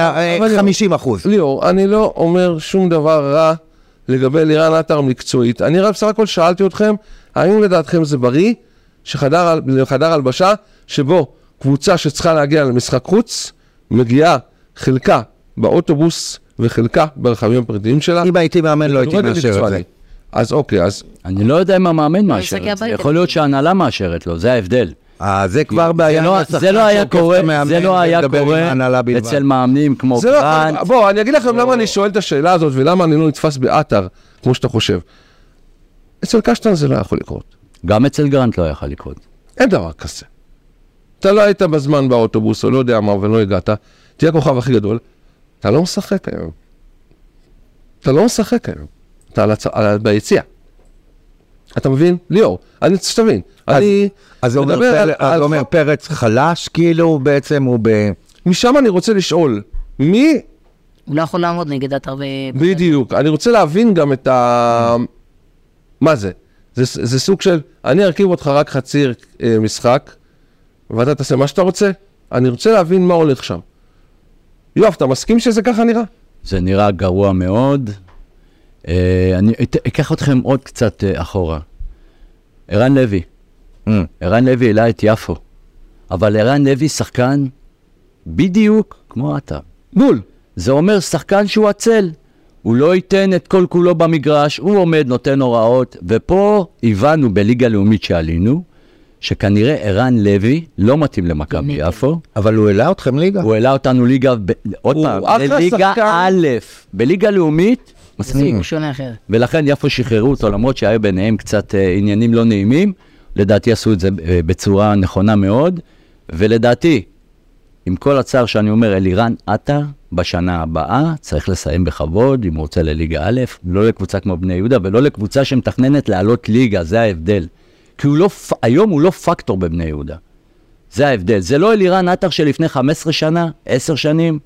ליאור, 50 אחוז. ליאור, אני לא אומר שום דבר רע לגבי לירן עטר מקצועית. אני רק בסך הכל שאלתי אתכם, האם לדעתכם זה בריא שחדר הלבשה, שבו קבוצה שצריכה להגיע למשחק חוץ, מגיעה חלקה באוטובוס וחלקה ברכבים הפרטיים שלה. אם הייתי מאמן לא הייתי מאשר את זה. אז אוקיי, אז אני לא יודע אם המאמן מאשר את זה. יכול להיות שההנהלה מאשרת לו, זה ההבדל. אה, זה כבר בעיה. זה לא- זה לא היה את קורה, זה לא היה קורה. אצל מאמנים כמו לא גרנט. יכול, בוא, אני אגיד לכם למה אני שואל את השאלה הזאת ולמה אני לא נתפס באתר, כמו שאתה חושב. אצל קשטן זה לא יכול לקרות. גם אצל גרנט לא יכול לקרות. אין דבר כזה. אתה לא היית בזמן באוטובוס, או לא יודע מה, ולא הגעת, תהיה הכוכב הכי גדול, אתה לא משחק היום. אתה לא משחק היום. אתה על הצ... על... ביציע. אתה מבין? ליאור, אני רוצה שתבין. אני אז אומר מדבר על- פר- אז על- אומר פרץ חלש, כאילו בעצם הוא ב... משם אני רוצה לשאול, מי הוא לא יכול לעמוד נגד עטר ו... בדיוק. אני רוצה להבין גם את ה... מה זה? זה, זה סוג של, אני ארכיב אותך רק חצי אה, משחק, ואתה תעשה מה שאתה רוצה. אני רוצה להבין מה הולך שם. יואב, אתה מסכים שזה ככה נראה? זה נראה גרוע מאוד. אה, אני את- אקח אתכם עוד קצת אה, אחורה. ערן לוי, ערן לוי העלה את יפו, אבל ערן לוי שחקן בדיוק כמו אתה. בול. זה אומר שחקן שהוא עצל. הוא לא ייתן את כל כולו במגרש, הוא עומד, נותן הוראות, ופה הבנו בליגה לאומית שעלינו, שכנראה ערן לוי לא מתאים למכבי יפו. אבל הוא העלה אתכם ליגה. הוא העלה אותנו ליגה, ב... עוד פעם, לליגה שחקן. א', בליגה לאומית, מספיק. הוא שונה אחרת. ולכן יפו שחררו אותו, למרות שהיו ביניהם קצת אה, עניינים לא נעימים. לדעתי עשו את זה אה, בצורה נכונה מאוד, ולדעתי, עם כל הצער שאני אומר, אלירן עטר, בשנה הבאה צריך לסיים בכבוד, אם הוא רוצה לליגה א', לא לקבוצה כמו בני יהודה, ולא לקבוצה שמתכננת לעלות ליגה, זה ההבדל. כי הוא לא, היום הוא לא פקטור בבני יהודה. זה ההבדל. זה לא אלירן עטר שלפני 15 שנה, 10 שנים,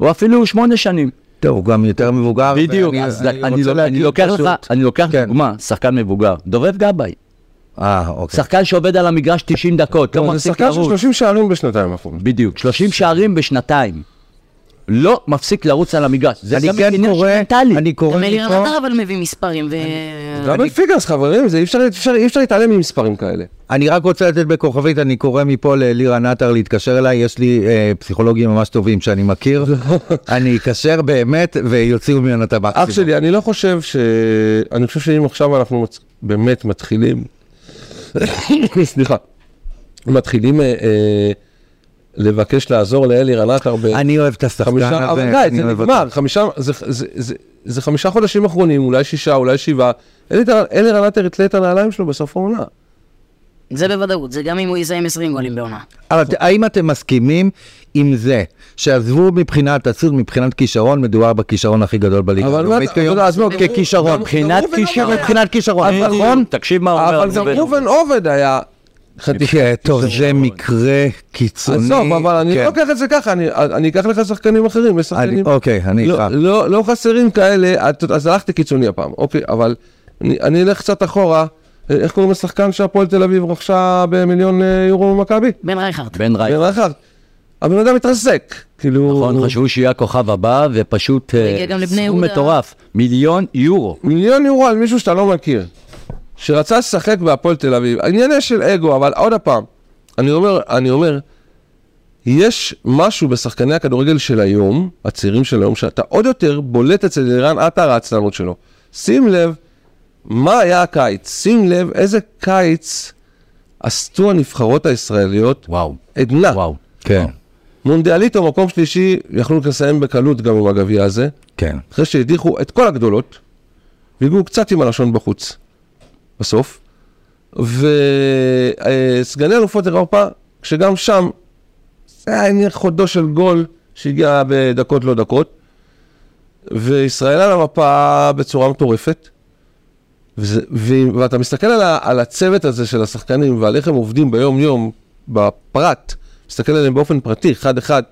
או אפילו 8 שנים. טוב, הוא גם יותר מבוגר. בדיוק, ואני- אז אני אני, רוצה לא- אני להגיד לוקח פשוט- לך, אני לוקח כן. דוגמה, שחקן מבוגר, דובב גבאי, אה, אוקיי. שחקן שעובד על המגרש 90 דקות, לא זה מפסיק שחקן של לרוץ. 30 שערים בשנתיים האחרונות. בדיוק, 30 שערים בשנתיים. לא מפסיק לרוץ על המגרש. זה אני גם כן עניין קורא. אני קורא גם אלירן מפה, עטר אבל מביא מספרים ו... double figures חברים, זה אי אפשר- להתעלם ממספרים כאלה. אני רק רוצה לתת בכוכבית, אני קורא מפה לאלירן עטר להתקשר אליי, יש לי אה, פסיכולוגים ממש טובים שאני מכיר, אני אקשר באמת ויוציאו ממנו את המקסימום. אח שלי, אני לא חושב ש... אני חושב שאם עכשיו אנחנו מצ- באמת מתחילים... *coughs* סליחה. מתחילים אה, אה, לבקש לעזור לאלי עטר ב... אני אוהב את השחקן חמישה, הזה, אבל די, אני זה אוהב נגמר. חמישה, זה, זה, זה, זה חמישה חודשים אחרונים, אולי שישה, אולי שבעה. אלי רנטר יתלה את הנעליים שלו בסוף העונה. זה בוודאות, זה גם אם הוא יסיים 20 גולים בעונה. אבל האם אתם מסכימים עם זה, שעזבו מבחינת עצות, מבחינת כישרון, מדובר בכישרון הכי גדול בליגה אבל מה אתה- יודע, אז מה, ככישרון, מבחינת כישרון. מבחינת כישרון, אבל- נכון? תקשיב מה הוא אומר. אבל גם ראובן עובד היה כן, טוב, זה מקרה קיצוני. עזוב, אבל אני כן. לא לוקח את זה ככה, אני- אני אקח לך שחקנים אחרים, יש אני- שחקנים... אוקיי, אני לא, איתך. לא, לא חסרים כאלה, אז הלכתי קיצוני הפעם, אוקיי, אבל אני, אני אלך קצת אחורה, איך קוראים לשחקן שהפועל תל אביב רכשה במיליון אה, יורו ממכבי? בן רייכרד. בן רייכרד. הבן אדם מתרסק, כאילו... נכון, חשבו שיהיה הכוכב הבא, ופשוט אה, הגיע גם לבני סכום יהודה. מטורף. מיליון יורו. מיליון יורו על מישהו שאתה לא מכיר. שרצה לשחק בהפועל תל אביב, ענייני של אגו, אבל עוד פעם, אני אומר, אני אומר, יש משהו בשחקני הכדורגל של היום, הצעירים של היום, שאתה עוד יותר בולט אצל לירן עטר העצלנות שלו. שים לב, מה היה הקיץ? שים לב איזה קיץ עשו הנבחרות הישראליות וואו, עדנה. וואו. כן, מונדיאליטו, מקום שלישי, יכלו לסיים בקלות גם עם הגביע הזה, כן. אחרי שהדיחו את כל הגדולות, והגיעו קצת עם הלשון בחוץ, בסוף. וסגני אלופות אירופה, שגם שם, זה היה נראה חודו של גול שהגיע בדקות לא דקות, וישראל על המפה בצורה מטורפת. וזה, ו, ואתה מסתכל על, ה, על הצוות הזה של השחקנים ועל איך הם עובדים ביום-יום, בפרט, מסתכל עליהם באופן פרטי, אחד-אחד,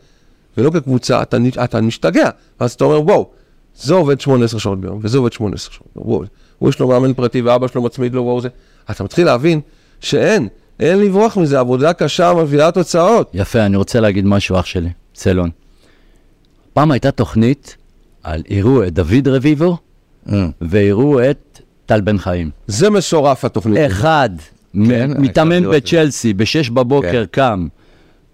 ולא כקבוצה, אתה, אתה משתגע. ואז אתה אומר, וואו, זה עובד 18 שעות ביום, וזה עובד 18 שעות ביום, וואו, הוא יש לו מאמן פרטי ואבא שלו מצמיד לו, וואו זה. אתה מתחיל להבין שאין, אין לברוח מזה, עבודה קשה מביאה תוצאות. יפה, אני רוצה להגיד משהו, אח שלי, צלון. פעם הייתה תוכנית על, הראו את דוד רביבו אה, והראו את טל בן חיים. זה משורף התוכנית. אחד כן, מתאמן בצ'לסי, בשש בבוקר כן. קם,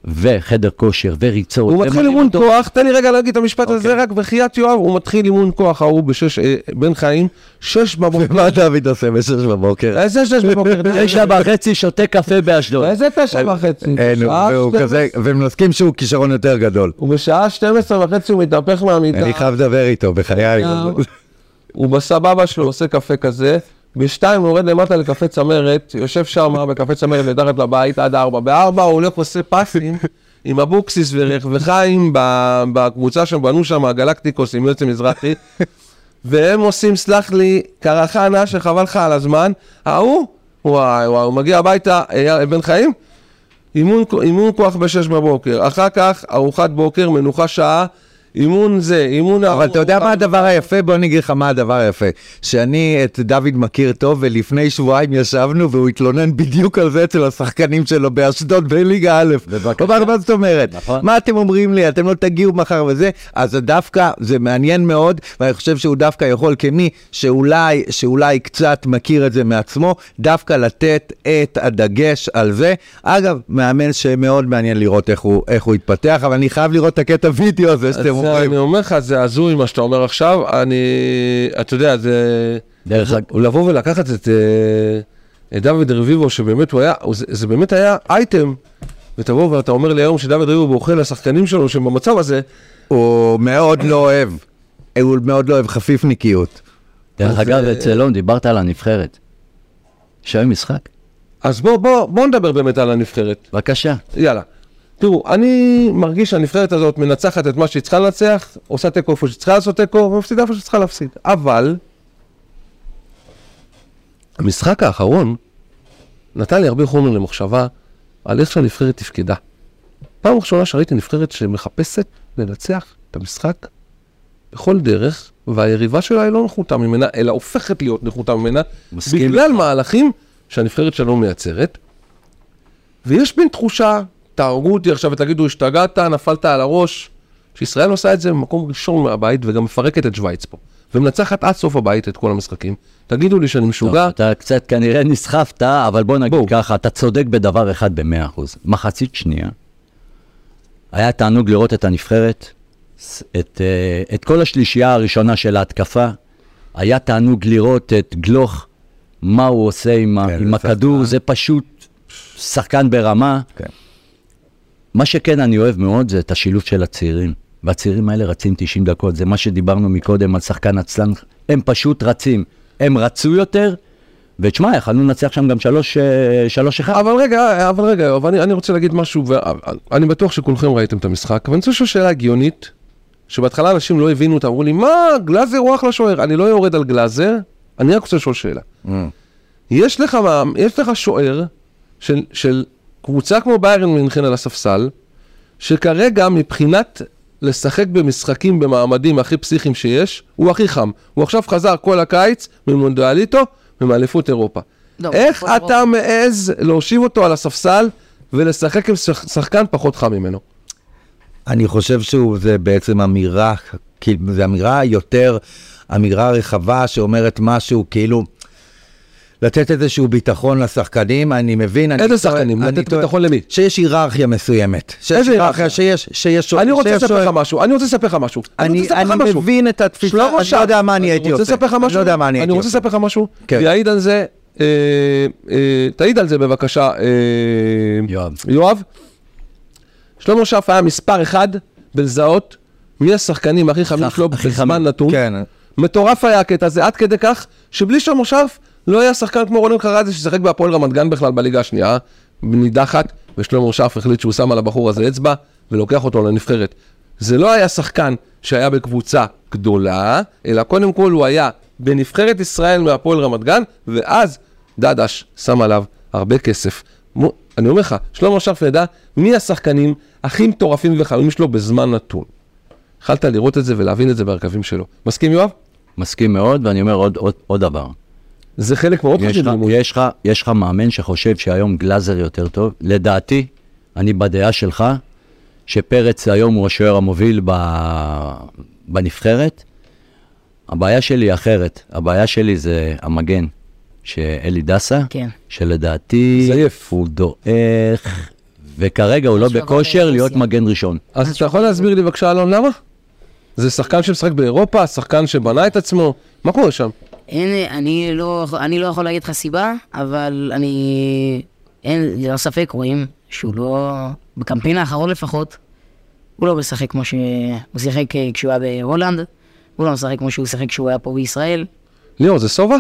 וחדר כושר, וריצות. הוא מתחיל אימון אותו- כוח, תן לי רגע להגיד את המשפט הזה אוקיי. רק בחייאת יואב, הוא מתחיל אימון כוח ההוא בשש, אה, בן חיים, שש בבוקר. מה דוד עושה בשש בבוקר? איזה שש בבוקר? *laughs* תשע וחצי שותה קפה באשדוד. איזה תשע וחצי? אין, והוא 12 כזה, ומסכים שהוא כישרון יותר גדול. ובשעה 12 וחצי הוא מתהפך מהמיטה. אני חייב לדבר איתו, בחיי. אה, הוא בסבבה שלו עושה קפה כזה, בשתיים הוא יורד למטה לקפה צמרת, יושב שם *laughs* בקפה צמרת מתחת לבית עד ארבע, בארבע הוא הולך ועושה פסים *laughs* עם אבוקסיס וחיים בקבוצה שהם בנו שם, הגלקטיקוס עם יוצא מזרחי, *laughs* והם עושים, סלח לי, קרחה נאה שחבל לך על הזמן, ההוא, וואי וואי, הוא מגיע הביתה, בן חיים, אימון, אימון כוח בשש בבוקר, אחר כך ארוחת בוקר, מנוחה שעה, אימון זה, אימון... אבל אתה יודע מה הדבר היפה? בוא אני אגיד לך מה הדבר היפה. שאני את דוד מכיר טוב, ולפני שבועיים ישבנו והוא התלונן בדיוק על זה אצל השחקנים שלו באשדוד בליגה א'. בבקשה. מה זאת אומרת? נכון. מה אתם אומרים לי? אתם לא תגיעו מחר וזה? אז דווקא, זה מעניין מאוד, ואני חושב שהוא דווקא יכול כמי שאולי, שאולי קצת מכיר את זה מעצמו, דווקא לתת את הדגש על זה. אגב, מאמן שמאוד מעניין לראות איך הוא, איך הוא יתפתח, אבל אני חייב לראות את הקטע וידאו הזה שאתם זה. אני אומר לך, זה הזוי מה שאתה אומר עכשיו, אני, אתה יודע, זה, דרך אגב, לבוא ולקחת את, אה, את דוד רביבו, שבאמת הוא היה, זה, זה באמת היה אייטם, ותבוא ואתה אומר לי היום שדוד רביבו בוכה לשחקנים שלו שהם במצב הזה, הוא מאוד לא אוהב, הוא מאוד לא אוהב חפיפניקיות. דרך אגב, אה, צלון, דיברת על הנבחרת. היום משחק? אז בוא, בוא, בוא נדבר באמת על הנבחרת, בבקשה. יאללה. תראו, אני מרגיש שהנבחרת הזאת מנצחת את מה שהיא צריכה לנצח, עושה תיקו איפה שהיא צריכה לעשות תיקו, ומפסידה איפה שהיא צריכה להפסיד. אבל, המשחק האחרון נתן לי הרבה חומר למחשבה על איך שהנבחרת תפקדה. פעם ראשונה שראיתי נבחרת שמחפשת לנצח את המשחק בכל דרך, והיריבה שלה היא לא נחותה ממנה, אלא הופכת להיות נחותה ממנה, מסכים בגלל מהלכים שהנבחרת שלנו מייצרת. ויש מין תחושה, תהרגו אותי עכשיו ותגידו, השתגעת, נפלת על הראש, שישראל עושה את זה במקום ראשון מהבית וגם מפרקת את שווייץ פה. ומנצחת עד סוף הבית את כל המשחקים. תגידו לי שאני טוב, משוגע, אתה קצת כנראה נסחפת, אבל בוא נגיד בואו. ככה, אתה צודק בדבר אחד במאה אחוז. מחצית שנייה, היה תענוג לראות את הנבחרת, את, אה, את כל השלישייה הראשונה של ההתקפה, היה תענוג לראות את גלוך, מה הוא עושה עם, כן, עם הכדור. זה פשוט שחקן ברמה. כן. מה שכן אני אוהב מאוד זה את השילוב של הצעירים. והצעירים האלה רצים 90 דקות, זה מה שדיברנו מקודם על שחקן עצלן, הם פשוט רצים. הם רצו יותר, ותשמע, יכלנו לנצח שם גם שלוש, אה, שלוש אחד. אבל רגע, אבל רגע, יואב, אני, אני רוצה להגיד משהו, ואני בטוח שכולכם ראיתם את המשחק, אבל אני רוצה לשאול שאלה הגיונית, שבהתחלה אנשים לא הבינו אותה, אמרו לי, מה, גלאזר הוא אחלה שוער, אני לא יורד על גלאזר, אני רק רוצה לשאול שאלה. יש לך, יש לך שוער של, של קבוצה כמו ביירן מינכן על הספסל, שכרגע מבחינת לשחק במשחקים במעמדים הכי פסיכיים שיש, הוא הכי חם. הוא עכשיו חזר כל הקיץ ממונדיאליטו ומאליפות אירופה. לא, איך אתה מעז להושיב אותו על הספסל ולשחק עם שח- שחקן פחות חם ממנו? אני חושב שזה בעצם אמירה, כאילו, זו אמירה יותר, אמירה רחבה שאומרת משהו, כאילו, לתת איזשהו ביטחון לשחקנים, אני מבין. אני איזה שחקנים? אני לתת ביטחון למי? שיש היררכיה מסוימת. איזה היררכיה? שיש, שיש... אני רוצה לספר לך משהו, אני רוצה לספר לך משהו. אני, אני. מבין את התפיסה, אני לא. יודע מה אני הייתי עושה. רוצה לספר לך משהו? אני לא יודע מה אני הייתי אני רוצה עושה. לספר לך משהו, כן. ויעיד על זה, אה, אה, תעיד על זה בבקשה, אה, יואב. שלמה שרף היה מספר אחד בלזהות מי השחקנים הכי חמים שלו בזמן. נתון. כן. מטורף היה הקטע הזה, עד כדי כך שבלי שלמה שרף לא היה שחקן כמו רונן חרזי ששיחק בהפועל רמת גן בכלל בליגה השנייה, נידחת, ושלמה שרף החליט שהוא שם על הבחור הזה אצבע ולוקח אותו לנבחרת. זה לא היה שחקן שהיה בקבוצה גדולה, אלא קודם כל הוא היה בנבחרת ישראל מהפועל רמת גן, ואז דדש שם עליו הרבה כסף. מו- אני אומר לך, שלמה שרף ידע מי השחקנים הכי מטורפים וחמים שלו בזמן נתון. יכלת לראות את זה ולהבין את זה בהרכבים שלו. מסכים יואב? מסכים מאוד, ואני אומר עוד, עוד, עוד דבר. זה חלק מאוד חשוב לך, לימוד. יש, לך, יש לך מאמן שחושב שהיום גלאזר יותר טוב. לדעתי, אני בדעה שלך, שפרץ היום הוא השוער המוביל ב, בנבחרת. הבעיה שלי היא אחרת. הבעיה שלי זה המגן, שאלי דסה, כן. שלדעתי זייף. הוא דועך, וכרגע הוא לא בכושר להיות ברוסיה. מגן ראשון. אז אתה יכול להסביר לי בבקשה, אלון, למה? זה שחקן שמשחק באירופה, שחקן שבנה את עצמו, מה קורה שם? אין, אני לא, אני לא יכול להגיד לך סיבה, אבל אני... אין, ללא ספק רואים שהוא לא... בקמפיין האחרון לפחות, הוא לא משחק כמו ש... הוא שיחק אה, כשהוא היה בהולנד, הוא לא משחק כמו שהוא שיחק כשהוא היה פה בישראל. ליאור, זה סובה?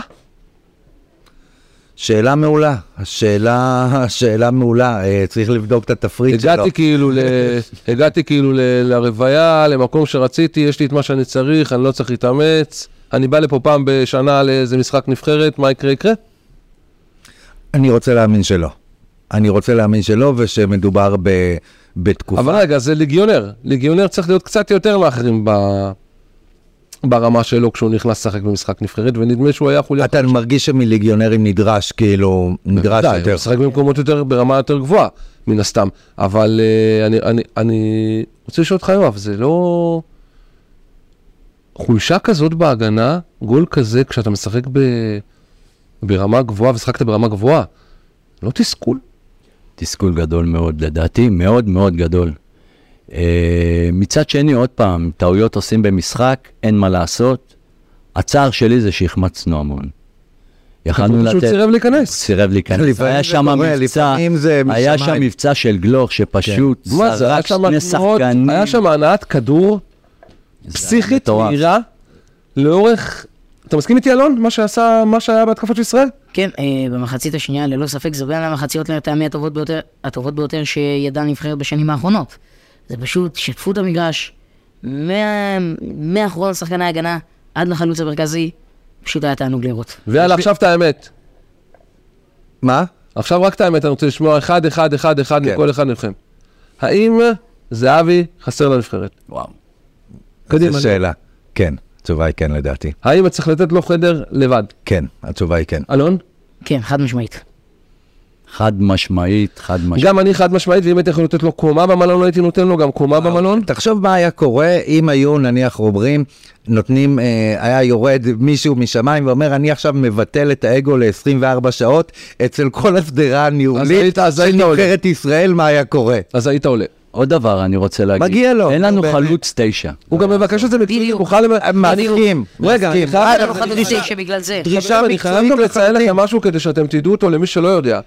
שאלה מעולה, השאלה, שאלה מעולה, אה, צריך לבדוק את התפריט שלו. הגעתי כאילו, ל... *laughs* הגעתי כאילו ל... לרוויה, למקום שרציתי, יש לי את מה שאני צריך, אני לא צריך להתאמץ. אני בא לפה פעם בשנה לאיזה משחק נבחרת, מה יקרה יקרה? אני רוצה להאמין שלא. אני רוצה להאמין שלא, ושמדובר ב, בתקופה. אבל רגע, זה ליגיונר. ליגיונר צריך להיות קצת יותר מאחרים ב... ברמה שלו כשהוא נכנס לשחק במשחק נבחרת, ונדמה שהוא היה חוליה... אתה מרגיש שמליגיונרים נדרש, כאילו, נדרש יותר. הוא משחק במקומות יותר, ברמה יותר גבוהה, מן הסתם. אבל uh, אני, אני, אני רוצה לשאול אותך, יואב, זה לא... חולשה כזאת בהגנה, גול כזה, כשאתה משחק ב... ברמה גבוהה, ושחקת ברמה גבוהה, לא תסכול? תסכול גדול מאוד, לדעתי, מאוד מאוד גדול. Uh, מצד שני, עוד פעם, טעויות עושים במשחק, אין מה לעשות. הצער שלי זה שהחמצנו המון. יכלנו הוא פשוט לתת... סירב להיכנס. סירב להיכנס. היה זה שם מבצע, היה שם. מבצע של גלוך שפשוט זרק שני שחקנים. היה שם הנעת כדור פסיכית. מהירה לאורך... אתה מסכים איתי, אלון? מה שעשה, מה שהיה בהתקפות של ישראל? כן, אה, במחצית השנייה, ללא ספק, זו בין המחציות לטעמי הטובות ביותר, הטובות ביותר שידעה הנבחרת בשנים האחרונות. זה פשוט, שטפו את המגרש, מה- מאחרון שחקני ההגנה עד לחלוץ המרכזי, פשוט היה תענוג לראות. ויאללה, עכשיו את האמת. מה? עכשיו רק את האמת, אני רוצה לשמוע אחד, אחד, אחד, אחד כן. מכל אחד מכם. האם זהבי חסר לנבחרת? וואו. קדימה. זו שאלה. כן, התשובה היא כן לדעתי. האם צריך לתת לו חדר לבד? כן, התשובה היא כן. אלון? כן, חד משמעית. חד משמעית, חד משמעית. גם אני חד משמעית, ואם הייתי יכול לתת לו קומה במלון, לא הייתי נותן לו גם קומה במלון. תחשוב מה היה קורה אם היו נניח אומרים, נותנים, אה, היה יורד מישהו משמיים ואומר, אני עכשיו מבטל את האגו ל-24 שעות אצל כל השדרה הניהולית של. נבחרת ישראל, מה היה קורה? אז היית עולה. עוד דבר אני רוצה להגיד. מגיע לו, אין לנו. חלוץ תשע. הוא גם מבקש את זה מקצועי, בדיוק. הוא חייב... מסכים, רגע, אני. חייב... אגב, היה לו חלוץ תשע בגלל זה. דרישה אני חייב מקצועית גם לציין. לכם משהו כדי שאתם תדעו אותו למי שלא יודע.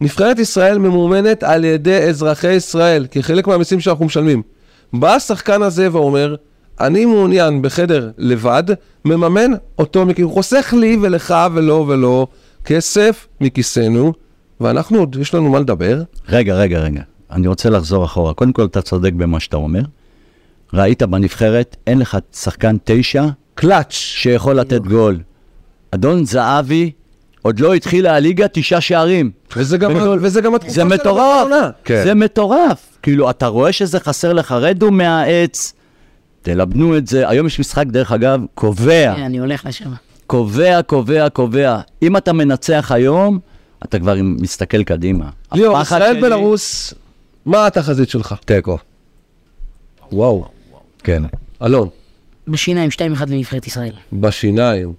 נבחרת ישראל ממומנת על ידי אזרחי ישראל, כחלק מהמיסים שאנחנו משלמים. בא השחקן הזה ואומר, אני מעוניין בחדר לבד, מממן אותו, הוא חוסך לי ולך ולא ולא כסף מכיסנו, ואנחנו עוד, יש לנו מה לדבר. רגע, רגע, רגע. אני רוצה לחזור אחורה. קודם כל, אתה צודק במה שאתה אומר. ראית בנבחרת, אין לך שחקן תשע קלאץ'. שיכול לתת גול. אדון זהבי, עוד לא התחילה הליגה, תשעה שערים. וזה גם, בגדול. וזה גם התקופה זה של מטורף. כן. זה מטורף. כאילו, אתה רואה שזה חסר לך, רדו מהעץ, תלבנו את זה. היום יש משחק, דרך אגב, קובע, כן, אני הולך לשם. קובע, קובע, קובע. אם אתה מנצח היום, אתה כבר מסתכל קדימה. ליאור, ישראל שלי- בלרוס, מה התחזית שלך? תיקו. וואו. כן. אלון, בשיניים 2-1 לנבחרת ישראל. בשיניים.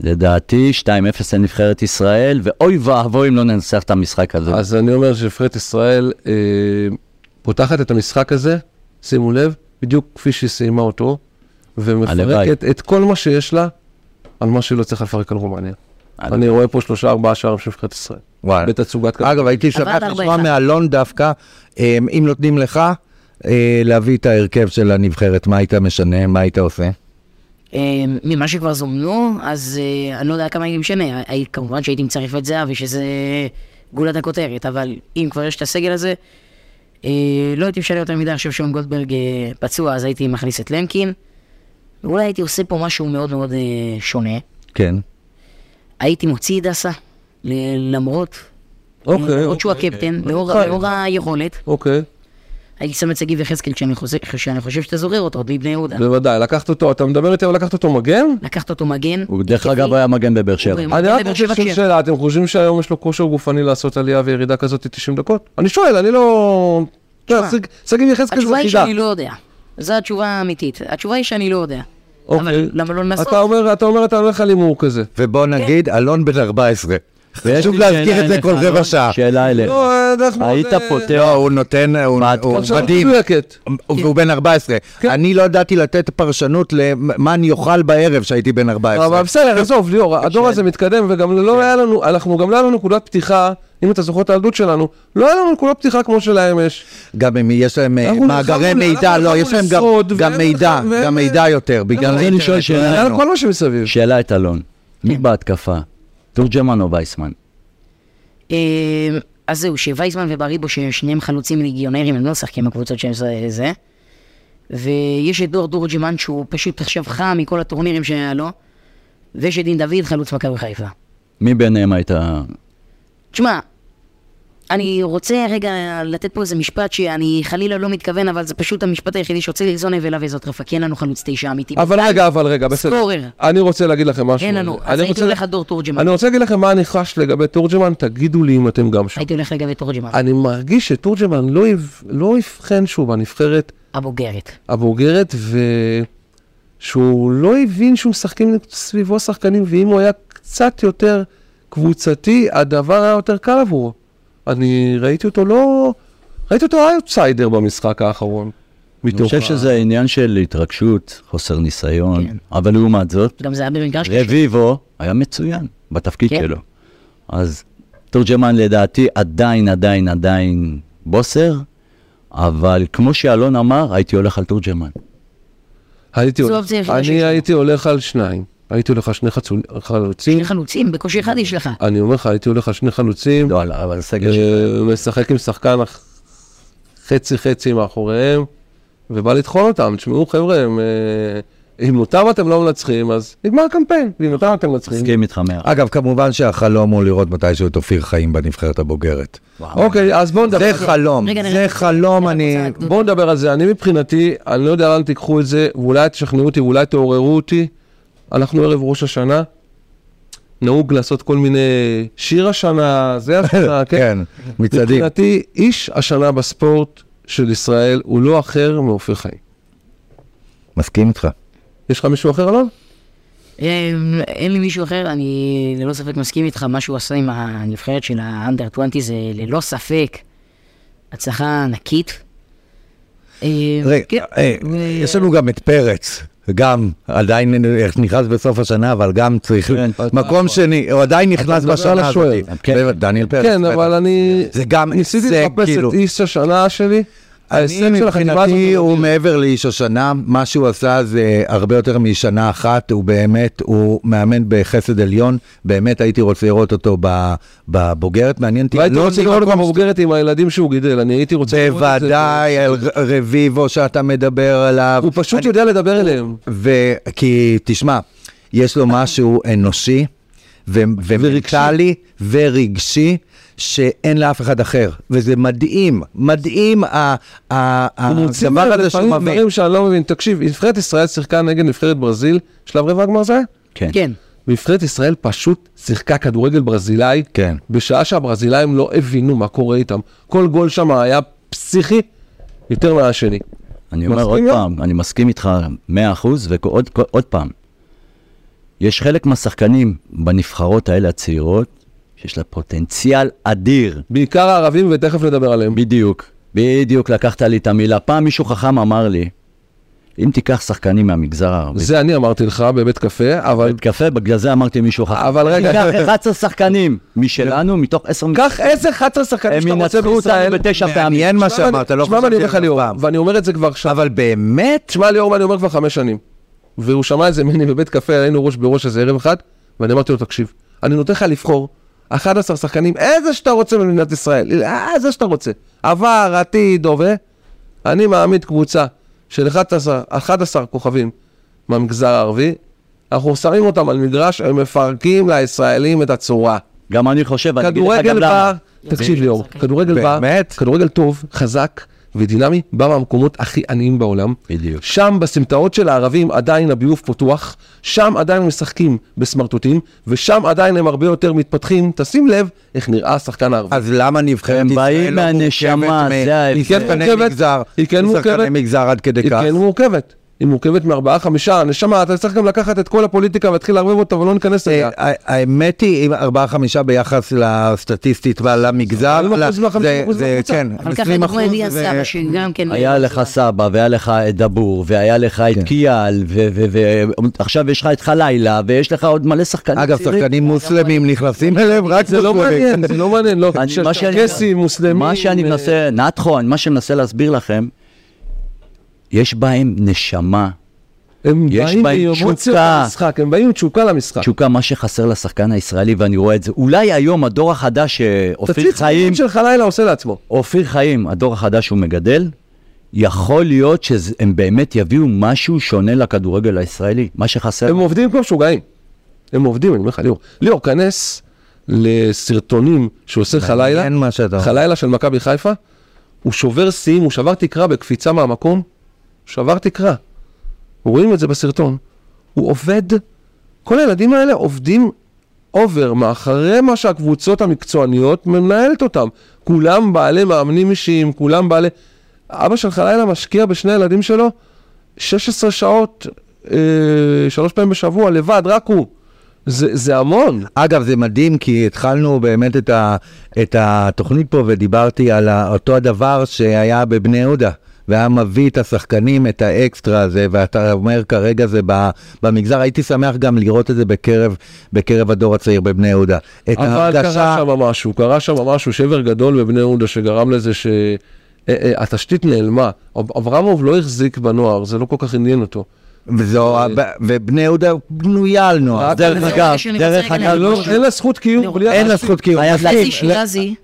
לדעתי 2-0 לנבחרת ישראל, ואוי ואבוי אם לא ננצח את המשחק הזה. אז אני אומר שנבחרת ישראל אה, פותחת את המשחק הזה, שימו לב, בדיוק כפי שהיא סיימה אותו, ומפרקת את כל מה שיש לה על מה שהיא לא צריכה לפרק על רומניה. אני רואה פה שלושה ארבעה שערים של נבחרת ישראל. וואי. בתצוגת כדור. אגב, הייתי שמח לשמוע 41. מאלון דווקא, אה, אם נותנים לך אה, להביא את ההרכב של הנבחרת, מה היית משנה, מה היית עושה? אה, ממה שכבר זומנו, אז אה, אני לא יודע כמה הייתי משנה. כמובן שהייתי מצרף את זהבי, שזה גולת הכותרת, אבל אם כבר יש את הסגל הזה, אה, לא הייתי משנה יותר מדי, אני חושב שאון גולדברג פצוע, אז הייתי מכניס את למקין. ואולי הייתי עושה פה משהו מאוד מאוד שונה. כן. הייתי מוציא את דסה, למרות, אוקיי, למרות שהוא אוקיי. הקפטן, לאור אוקיי. לאור היכולת. אוקיי, הייתי שם את שגיב יחזקאל כשאני חושב- כשאני חושב שאתה זוכר אותו, עוד מבני יהודה. בוודאי, לקחת אותו, אתה מדבר איתי על לקחת אותו מגן? לקחת אותו מגן. הוא דרך. אגב היה מגן בבאר שבע. אני רק לשאול כן. שאלה, אתם חושבים שהיום יש לו כושר גופני לעשות עלייה וירידה כזאת 90 דקות? אני שואל, אני לא... שגיב יחזקאל זה התשובה היא חידה. שאני לא יודע. זו התשובה האמיתית. התשובה היא שאני לא יודע. אוקיי. אבל למה לא לנסות? אתה אומר, אתה אומר, אתה הולך על הימור כזה. ובוא נגיד, אלון בן 14. חשוב להזכיר את זה כל רבע אלון, שעה. שאלה אליך. לא. היית זה- פותח, לא, הוא נותן, הוא מה, הוא מדהים. והוא בן 14. כן. אני לא ידעתי לתת פרשנות למה אני אוכל בערב שהייתי בן 14. אבל בסדר, עזוב, ליאור, הדור הזה מתקדם, וגם לא היה לנו, אנחנו גם לא היה לנו נקודת פתיחה, אם אתה זוכר את הילדות שלנו, לא היה לנו נקודת פתיחה כמו שלהם יש. גם אם יש להם אה, מאגרי מידע, לא, יש להם גם- מידע, גם מידע יותר, בגלל אני. שואל שאלה. כל מה שמסביב. שאלה את אלון, מי בהתקפה? תורג'מן או וייסמן? אה, אז זהו, שווייזמן ובריבו, ששניהם חלוצים ליגיונרים, הם לא משחקים בקבוצות שהם זה-. ויש את דור דורג'מן, שהוא פשוט עכשיו חם מכל הטורנירים שהיה לו. ויש את דין דוד, חלוץ מכבי חיפה. מי ביניהם היית... תשמע, אני רוצה רגע לתת פה איזה משפט שאני חלילה לא מתכוון, אבל זה פשוט המשפט היחידי שרוצה לגזון אליו וזאת רפה, כי אין לנו חלוץ תשע אמיתי. אבל רגע, אבל רגע, בסדר. סקורר. אני רוצה להגיד לכם משהו. אין לנו, אז הייתי רוצה- הולך על דור תורג'מן. אני רוצה להגיד לכם מה אני חש לגבי תורג'מן, תגידו לי אם אתם גם שם. הייתי הולך לגבי תורג'מן. אני מרגיש שתורג'מן לא לא יבחן שהוא בנבחרת הבוגרת. הבוגרת, ושהוא לא הבין שהוא משחקים סביבו שחקנים, ואם הוא היה קצת יותר קבוצתי, הדבר היה יותר קל עבורו. אני ראיתי אותו לא... ראיתי אותו אאוטסיידר במשחק האחרון. אני חושב שזה עניין של התרגשות, חוסר ניסיון, כן. אבל לעומת זאת, גם זה היה במגרש קשה. רביבו היה מצוין בתפקיד כן. שלו. אז תורג'מן לדעתי עדיין, עדיין, עדיין בוסר, אבל כמו שאלון אמר, הייתי הולך על תורג'מן. הייתי אני. הייתי הולך על שניים. הייתי הולך שני חלוצים. שני חלוצים, בקושי אחד יש לך. אני אומר לך, הייתי הולך שני חלוצים. לא, אבל הסגל שלך. אה, משחק עם שחקן אח- חצי חצי מאחוריהם, ובא לטחון אותם. תשמעו חבר'ה, הם, אה, אם אותם אתם לא מנצחים, אז נגמר הקמפיין, ואם אותם אתם מנצחים. מסכים איתך מאה. אגב, כמובן שהחלום הוא לראות מתישהו את אופיר חיים בנבחרת הבוגרת. אוקיי, אז בואו נדבר. זה חלום, זה חלום, אני בואו נדבר על זה. אני מבחינתי, אני לא יודע לאן תיקחו את זה, ואולי תשכנעו אותי, ואולי תעוררו אותי. אנחנו ערב ראש השנה, נהוג לעשות כל מיני שיר השנה, זה השנה, *laughs* כן? כן, מצעדים. מבחינתי, איש השנה בספורט של ישראל הוא לא אחר מאופיר חיים. מסכים איתך. יש לך מישהו אחר, אלון? אה, אין לי מישהו אחר, אני ללא ספק מסכים איתך, מה שהוא עשה עם הנבחרת של האנדר 20 זה ללא ספק הצלחה ענקית. אה, רגע, כן, אה, יש לנו גם את פרץ, גם עדיין נכנס בסוף השנה, אבל גם צריך... כן. מקום שני, הוא עדיין נכנס בשנה. הזאת. כן. דניאל פרץ. כן. אבל אני זה גם ניסיתי לחפש כאילו. את איש השנה שלי. ההישג אני של החטיבה הזאת מבחינתי הוא. מעבר לאיש השנה, מה שהוא עשה זה הרבה יותר משנה אחת, הוא באמת, הוא מאמן בחסד עליון, באמת הייתי רוצה לראות אותו בבוגרת, מעניין אותי, והייתי לא רוצה לראות אותו בבוגרת עם הילדים שהוא גידל, אני הייתי רוצה לראות את זה. בוודאי, על רביבו שאתה מדבר עליו, הוא פשוט יודע לדבר אליהם. וכי, תשמע, יש לו משהו אנושי ו- ומנטלי ורגשי. שאין לאף אחד אחר, וזה מדהים, מדהים ה- ה- הוא מוציא הדבר הזה שהוא לפעמים מביא. דברים שאני לא מבין. תקשיב, נבחרת ישראל שיחקה נגד נבחרת ברזיל, שלב רבע הגמר זה היה? כן. כן, נבחרת ישראל פשוט שיחקה כדורגל ברזילאי, כן. בשעה שהברזילאים לא הבינו מה קורה איתם. כל גול שם היה פסיכי יותר מהשני. אני אומר עוד לא? פעם, אני מסכים איתך 100% ועוד עוד פעם. יש חלק מהשחקנים בנבחרות האלה הצעירות, שיש לה פוטנציאל אדיר. בעיקר הערבים, ותכף נדבר עליהם. בדיוק, בדיוק לקחת לי את המילה. פעם מישהו חכם אמר לי, אם תיקח שחקנים מהמגזר הערבי, זה אני אמרתי לך בבית קפה, אבל בית קפה, בגלל זה אמרתי מישהו חכם. אבל רגע, תיקח 11 שחקנים משלנו, מתוך 10 קח איזה 11 שחקנים הם שאתה רוצה ינצחו אותנו בישראל. בתשע פעמים. מעניין מה שאמרת, לא תשמע מה אני אומר לך חשבתי ליאור, עליו פעם. ואני אומר את זה כבר עכשיו. אבל באמת, תשמע ליאור, מה אני אומר כבר חמש שנים. והוא שמע את זה ממני בבית קפה, היינו ראש בראש איזה ערב אחד, ואני אמרתי לו, תקשיב, אני נותן לך לבחור 11 שחקנים, איזה שאתה רוצה במדינת ישראל, אה, איזה שאתה רוצה. עבר, עתיד, הווה. אני מעמיד קבוצה של 11, 11 כוכבים מהמגזר הערבי, אנחנו שמים אותם על מגרש, הם מפרקים לישראלים את הצורה. גם אני חושב, אני אגיד לך גם כדורגל למה. בא, תקשיב ליאור, כדורגל בא? כדורגל טוב, חזק ודינמי, בא מהמקומות הכי עניים בעולם. בדיוק. שם בסמטאות של הערבים עדיין הביוב פתוח, שם עדיין משחקים בסמרטוטים, ושם עדיין הם הרבה יותר מתפתחים. תשים לב איך נראה השחקן הערבי. אז למה נבחרת הם ישראל באים לא מהנשמה, מורכבת זה ההבדל. היא כן מורכבת, היא כן מורכבת. מגזר עד כדי היא. כן מורכבת. היא מורכבת מארבעה, חמישה, נשמה, אתה צריך גם לקחת את כל הפוליטיקה ולהתחיל לערבב אותה ולא ניכנס אליה. אה, האמת היא, אם ארבעה חמישה ביחס לסטטיסטית ולמגזר, 40% ל- מה- 50% זה- זה, מהקבוצה. כן, אבל ככה 20 לדוגמה אלי זה- הסבא, שגם כן... היה לך סבא, והיה לך את דבור, והיה לך את כן. קיאל, ועכשיו יש לך את חלילה, ויש לך עוד מלא שחקנים אגב. שחקנים מוסלמים נכנסים אליהם רק זה לא. מעניין, זה לא מעניין, לא. מה שאני- צ'רקסים, מוסלמים. מה שאני אה, מנסה, נתחו, מה שאני מנסה להסביר לכם, יש בהם נשמה, הם יש באים בהם תשוקה. למשחק, הם באים עם תשוקה למשחק. תשוקה, מה שחסר לשחקן הישראלי, ואני רואה את זה. אולי היום הדור החדש, שאופיר תציץ חיים, שלך לילה עושה לעצמו. אופיר חיים, הדור החדש שהוא מגדל, יכול להיות שהם באמת יביאו משהו שונה לכדורגל הישראלי, מה שחסר. הם עובדים כמו משוגעים. הם עובדים, אני אומר לך, ליאור. ליאור, כנס לסרטונים שהוא עושה לך לילה, מעניין מה שאתה אומר. חלילה של מכבי חיפה, הוא שובר שיאים, הוא שבר תקרה בקפיצה מהמקום, שבר תקרה. רואים את זה בסרטון. הוא עובד, כל הילדים האלה עובדים אובר, מאחרי מה שהקבוצות המקצועניות מנהלת אותם. כולם בעלי מאמנים אישיים, כולם בעלי... אבא של חלילה משקיע בשני הילדים שלו 16 שעות, אה, שלוש פעמים בשבוע, לבד, רק הוא. זה, זה המון. אגב, זה מדהים, כי התחלנו באמת את, ה, את התוכנית פה ודיברתי על אותו הדבר שהיה בבני יהודה. והיה מביא את השחקנים, את האקסטרה הזה, ואתה אומר כרגע זה ב- במגזר, הייתי שמח גם לראות את זה בקרב, בקרב הדור הצעיר בבני יהודה. את אבל קרה שם משהו, קרה שם משהו, שבר גדול בבני יהודה שגרם לזה שהתשתית נעלמה. אב- אברמוב לא החזיק בנוער, זה לא כל כך עניין אותו. וזו, ובני יהודה בנויה על נוער. דרך זה אגב, דרך אגב, לא. אין לה זכות קיום אין לה התשתית. זכות קיום.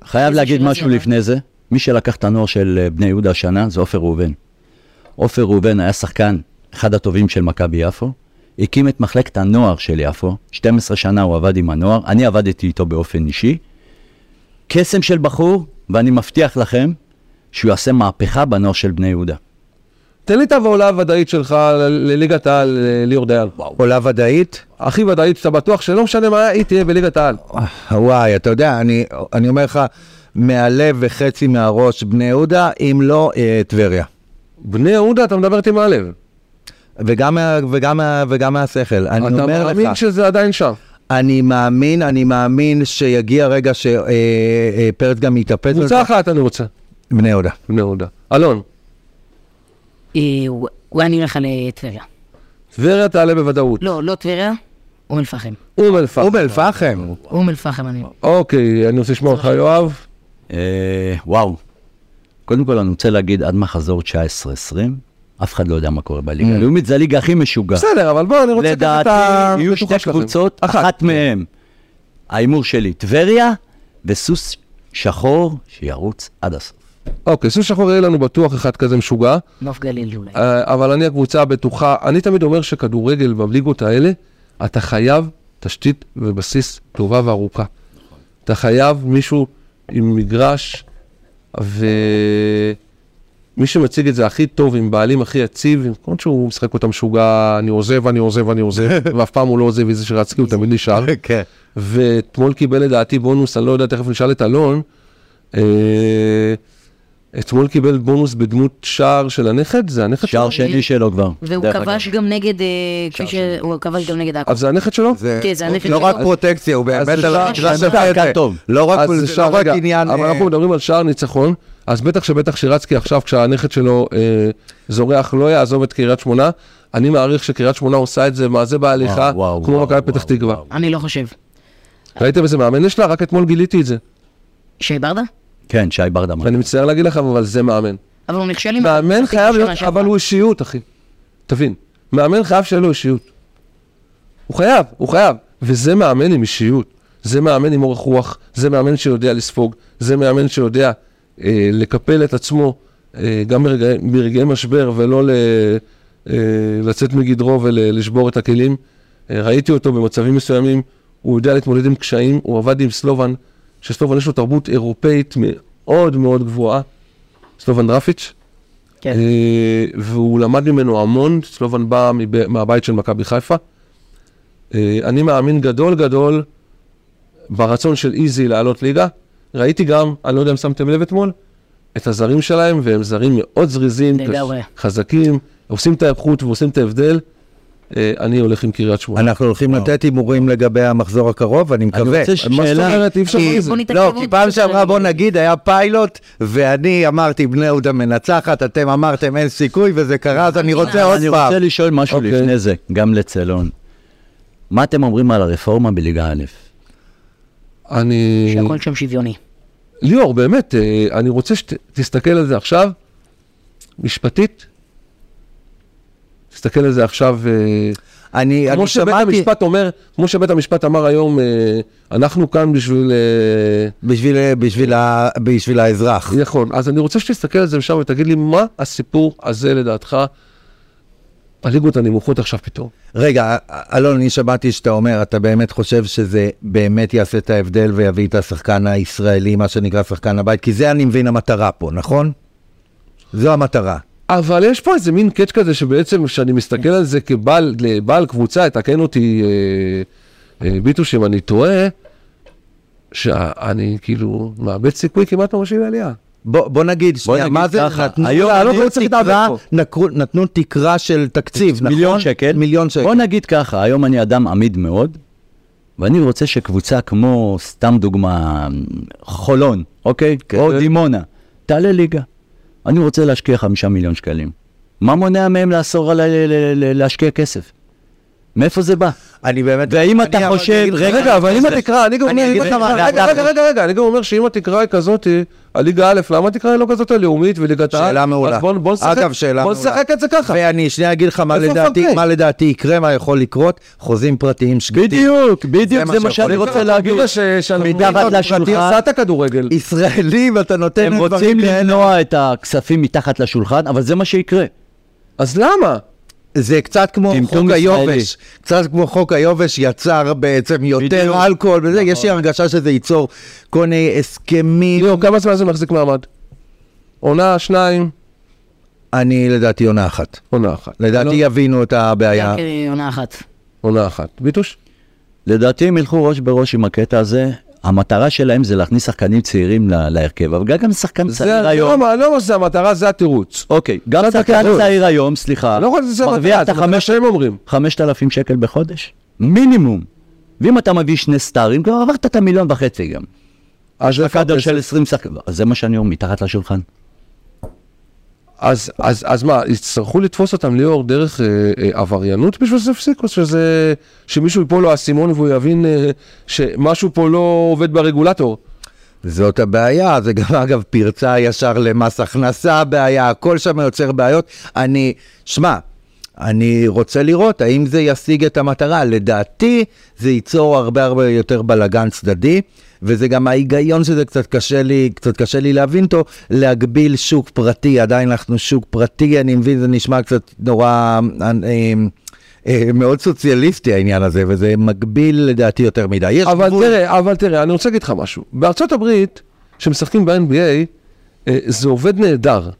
חייב להגיד משהו. לפני זה. מי שלקח את הנוער של אה, בני יהודה השנה זה עופר ראובן. עופר ראובן היה שחקן, אחד הטובים של מכבי יפו, הקים את מחלקת הנוער של יפו, 12 שנה הוא עבד עם הנוער, אני עבדתי איתו באופן אישי. קסם של בחור, ואני מבטיח לכם שהוא יעשה מהפכה בנוער של בני יהודה. תן לי את העולה הוודאית שלך לליגת העל, אה, ליאור דיין. עולה ודאית? הכי ודאית, שאתה בטוח שלא משנה מה היא תהיה בליגת העל. וואי, אתה יודע, אני, אני אומר לך, מהלב וחצי מהראש בני יהודה, אם לא אה, טבריה. בני יהודה, אתה מדבר איתי מהלב. וגם, וגם, וגם מהשכל. אני אתה אומר מאמין לך, שזה עדיין שם. אני מאמין, אני מאמין שיגיע רגע שפרץ גם יתאפס על קבוצה. אחת אני רוצה, בני יהודה. בני יהודה. אלון, אה, הוא- אולי אני הולך לטבריה. טבריה תעלה בוודאות. לא, לא טבריה, אום אל-פחם. אום אל-פחם. אום אל-פחם. אום אל-פחם אני... אוקיי, אני רוצה לשמוע אותך, יואב. אה, וואו. קודם כל אני רוצה להגיד, עד מחזור 19-20, אף אחד לא יודע מה קורה בליגה הלאומית, זה הליגה הכי משוגעת. בסדר, אבל בוא, אני רוצה לדעתי יהיו שתי קבוצות, אחת מהן, ההימור שלי, טבריה וסוס שחור שירוץ עד הסוף. אוקיי, סוס שחור יהיה לנו בטוח אחד כזה משוגע, נוף גליל אולי. אה, אבל אני הקבוצה הבטוחה, אני תמיד אומר שכדורגל בליגות האלה, אתה חייב תשתית ובסיס טובה וארוכה. אתה חייב מישהו עם מגרש, ומי שמציג את זה הכי טוב, עם בעלים הכי יציב, עם כל שהוא משחק אותה משוגע, אני עוזב, אני עוזב, אני עוזב, *laughs* ואף פעם הוא לא עוזב, איזה שרצקי הוא תמיד נשאר. *laughs* כן. ואתמול קיבל לדעתי בונוס, אני לא יודע, תכף נשאל את אלון. אה, אתמול קיבל בונוס בדמות שער של הנכד, זה הנכד שער שלו? שני שלו כבר. והוא דרך כבש. גם נגד, אה, כפי שהוא כבש גם נגד עכו. אז זה הנכד שלו? כן, זה הנכד לא שלו. רק פרוטקציה, הוא באמת שער-. לא רק שער, לא עניין... אבל אה, אנחנו מדברים על שער ניצחון, אז בטח שבטח שירצקי עכשיו, כשהנכד שלו אה, זורח, לא יעזוב את קריית שמונה. אני מעריך שקריית שמונה עושה את זה, מה זה בהליכה, כמו מכבי פתח תקווה. אני לא חושב. ראיתם איזה מאמן יש לה? רק אתמול גיליתי את זה. שי ברדה? כן, שי ברדה. ואני מצטער להגיד לכם, אבל זה מאמן. אבל הוא נכשל עם... מאמן חייב להיות. אבל הוא אישיות, אחי. תבין, מאמן חייב שיהיה לו אישיות. הוא חייב, הוא חייב. וזה מאמן עם אישיות. זה מאמן עם אורך רוח, זה מאמן שיודע לספוג, זה מאמן שיודע אה, לקפל את עצמו אה, גם ברגעי, ברגעי משבר ולא ל, אה, לצאת מגדרו ולשבור את הכלים. אה, ראיתי אותו במצבים מסוימים, הוא יודע להתמודד עם קשיים, הוא עבד עם סלובן, שסלובן יש לו תרבות אירופאית מאוד מאוד גבוהה, סלובן דרפיץ'. כן. אה, והוא למד ממנו המון, סלובן בא מב- מהבית של מכבי חיפה. אה, אני מאמין גדול גדול ברצון של איזי לעלות ליגה. ראיתי גם, אני לא יודע אם שמתם לב אתמול, את הזרים שלהם, והם זרים מאוד זריזים, לגמרי. חזקים, עושים את האיכות ועושים את ההבדל. אה, אני הולך עם קריית שמונה. אנחנו הולכים לתת הימורים לגבי המחזור הקרוב, אני מקווה. רוצה ש- מה זאת שאלה- אומרת? אי אפשר כי- בלי זה. בוא נתעכב לא, כי פעם שעברה, בוא. נגיד, היה פיילוט, ואני אמרתי בני יהודה מנצחת, אתם אמרתם אין סיכוי, וזה קרה, אז אני רוצה עוד אני פעם. רוצה לשאול משהו אוקיי. לפני זה, גם לצלון. מה אתם אומרים על הרפורמה בליגה א'? אני... שהכל שם שוויוני. ליאור, באמת, אה, אני רוצה שתסתכל על זה עכשיו, משפטית. תסתכל על זה עכשיו, אה, אני כמו אני שבית שמעתי, המשפט אומר, כמו שבית המשפט אמר היום, אה, אנחנו כאן בשביל... אה, בשביל- בשביל ה- בשביל האזרח. נכון, אז אני רוצה שתסתכל על זה עכשיו ותגיד לי, מה הסיפור הזה לדעתך, הליגות הנמוכות עכשיו פתאום? רגע, אלון, אני שמעתי שאתה אומר, אתה באמת חושב שזה באמת יעשה את ההבדל ויביא את השחקן הישראלי, מה שנקרא שחקן הבית? כי זה אני מבין המטרה פה, נכון? זו המטרה. אבל יש פה איזה מין קאץ' כזה שבעצם, כשאני מסתכל על זה כבעל לבעל קבוצה, תקן אותי אה, אה, ביטוש אם אני טועה, שאני כאילו מאבד סיכוי כמעט ממשי לעלייה. בוא, בוא נגיד, שנייה, נגיד מה זה? ככה, היום לעלות נתנו לא צריך תקרה. נקרו- נתנו תקרה של תקציב, נכון? מיליון שקל. מיליון שקל. בוא נגיד ככה, היום אני אדם עמיד מאוד, ואני רוצה שקבוצה כמו, סתם דוגמה, חולון, אוקיי? כן. או דימונה, תעלה ליגה. אני רוצה להשקיע חמישה מיליון שקלים. מה מונע מהם לאסור להשקיע כסף? מאיפה זה בא? אני באמת... ואם אתה חושב- רגע, רגע, אבל אם התקרה, אני גם אומר, רגע, רגע, רגע, אני גם אומר שאם התקרה היא כזאת, הליגה א', למה התקרה היא לא כזאת הלאומית וליגת העל? שאלה מעולה. בוא בוא נשחק, אגב, שאלה בוא מעולה. נשחק את זה ככה. ואני שנייה אגיד לך מה לדעתי, יקרה, מה יכול לקרות, חוזים פרטיים שקטים. בדיוק, בדיוק, זה מה שאני. רוצה להגיד. מתחת לשולחן. ישראלים, אתה נותן הם רוצים. למנוע את הכספים מתחת לשולחן, אבל זה מה שיקרה. אז למה? זה קצת כמו חוק ישראלי. היובש, קצת כמו חוק היובש יצר בעצם יותר בדיוק. אלכוהול וזה, יש לי הרגשה שזה ייצור כל מיני הסכמים, ליאור, כמה זמן זה מחזיק מעמד? עונה, שניים, אני לדעתי עונה אחת. עונה אחת. לדעתי לא, יבינו את הבעיה. אה, עונה אחת. עונה אחת. ביטוש? לדעתי הם ילכו ראש בראש עם הקטע הזה. המטרה שלהם זה להכניס שחקנים צעירים ל- להרכב, אבל גם שחקן זה צעיר זה היום, לא לא מה שזה המטרה, זה התירוץ. אוקיי, גם זה שחקן. צעיר היום, סליחה, לא מרוויח את זה החמש- שהם אומרים. 5,000 שקל בחודש, מינימום. ואם אתה מביא שני סטארים, כבר עברת את המיליון וחצי גם. אז איפה קאדר? של 20 שחקנים, זה מה שאני אומר, מתחת לשולחן. אז, אז, אז מה, יצטרכו לתפוס אותם ליאור דרך אה, אה, עבריינות בשביל שזה יפסיק, או שזה, שמישהו ייפול לו האסימון והוא יבין אה, שמשהו פה לא עובד ברגולטור? זאת הבעיה, זה גם *laughs* אגב פרצה ישר למס הכנסה הבעיה, הכל שם יוצר בעיות. אני, שמע, אני רוצה לראות האם זה ישיג את המטרה. לדעתי זה ייצור הרבה הרבה יותר בלאגן צדדי, וזה גם ההיגיון שזה קצת קשה לי, קצת קשה לי להבין אותו, להגביל שוק פרטי, עדיין אנחנו שוק פרטי, אני מבין, זה נשמע קצת נורא... אה, אה, מאוד סוציאליסטי העניין הזה, וזה מגביל לדעתי יותר מדי. יש אבל גבול. תראה, אבל תראה, אני רוצה להגיד לך משהו. בארצות הברית, כשמשחקים ב-NBA, אה, זה עובד נהדר.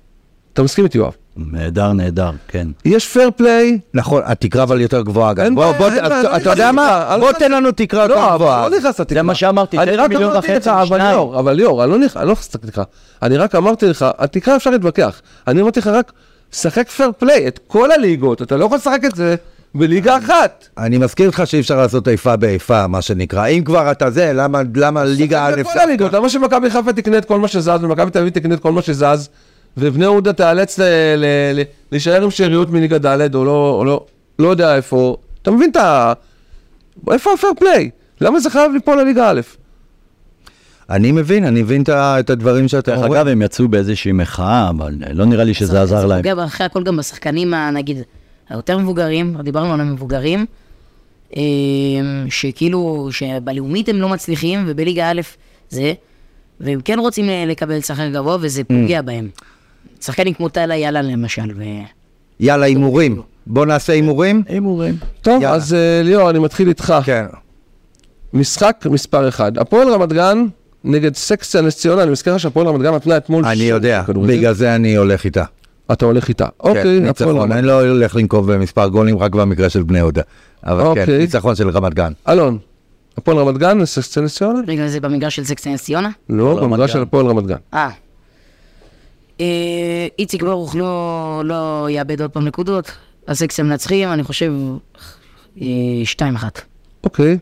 אתה מסכים איתי, יואב? נהדר, נהדר, כן. יש fair play, נכון, התקרה אבל יותר גבוהה גם. בוא, בוא, אתה- לא אתה יודע נכנס מה? לתקרה, בוא לא תן לנו תקרה יותר לא, גבוהה. לא נכנס לתקרה. זה מה שאמרתי, אני רק מיליון אמרתי וחצי, לך, אבל שניים. ליאור, אבל ליאור, אני לא נכנס, אני לא נכנס לתקרה. אני רק אמרתי לך, התקרה אפשר להתווכח. אני אמרתי לך רק, שחק fair play, את כל הליגות, אתה לא יכול לשחק את זה בליגה אחת. אני מזכיר לך שאי אפשר לעשות איפה באיפה, מה שנקרא. אם כבר אתה זה, למה, למה ליגה א'... כל הליגות, למה שמכבי חיפה תקנה את כל מה שזז, ומכבי תל אביב תקנה את כל מה שזז, ובני יהודה תיאלץ ל- ל- ל- להישאר עם שאריות מליגה ד' או לא, או לא, לא יודע איפה, אתה מבין את ה... איפה הפייר פליי? למה זה חייב ליפול לליגה א'? אני מבין, אני מבין את הדברים שאתם דרך אומרים. אגב, הם יצאו באיזושהי מחאה, אבל לא נראה לי שזה עזר להם. זה פוגע אחרי הכל גם בשחקנים, נגיד, היותר מבוגרים, דיברנו על המבוגרים, אה, שכאילו, שבלאומית הם לא מצליחים, ובליגה א' זה, והם כן רוצים ל- לקבל שחקן גבוה, וזה פוגע בהם. שחקנים כמו טלה יאללה למשל, ו... יאללה, הימורים. בוא נעשה הימורים. הימורים. טוב, יאללה. אז אה, ליאור, אני מתחיל איתך. כן. משחק מספר אחד. הפועל רמת גן נגד סקסיה נס ציונה, אני מזכיר לך שהפועל רמת גן נתנה אתמול... אני יודע, כדורגל. בגלל זה אני הולך איתה. אתה הולך איתה. כן, אוקיי, הפועל ניצחון. רמת אני לא הולך לנקוב במספר גולים רק במקרה של בני יהודה. אבל כן, אוקיי. ניצחון של רמת גן. אלון, הפועל רמת גן, סקסיה נס ציונה? רגע, זה במגרש של סקסטי נס ציונה? לא, במגרש. של הפועל רמת גן. אה. אה, איציק ברוך לא, לא יאבד עוד פעם נקודות, הסקסיה מנצחים, אני חושב, אה, שתיים אחת. אוקיי.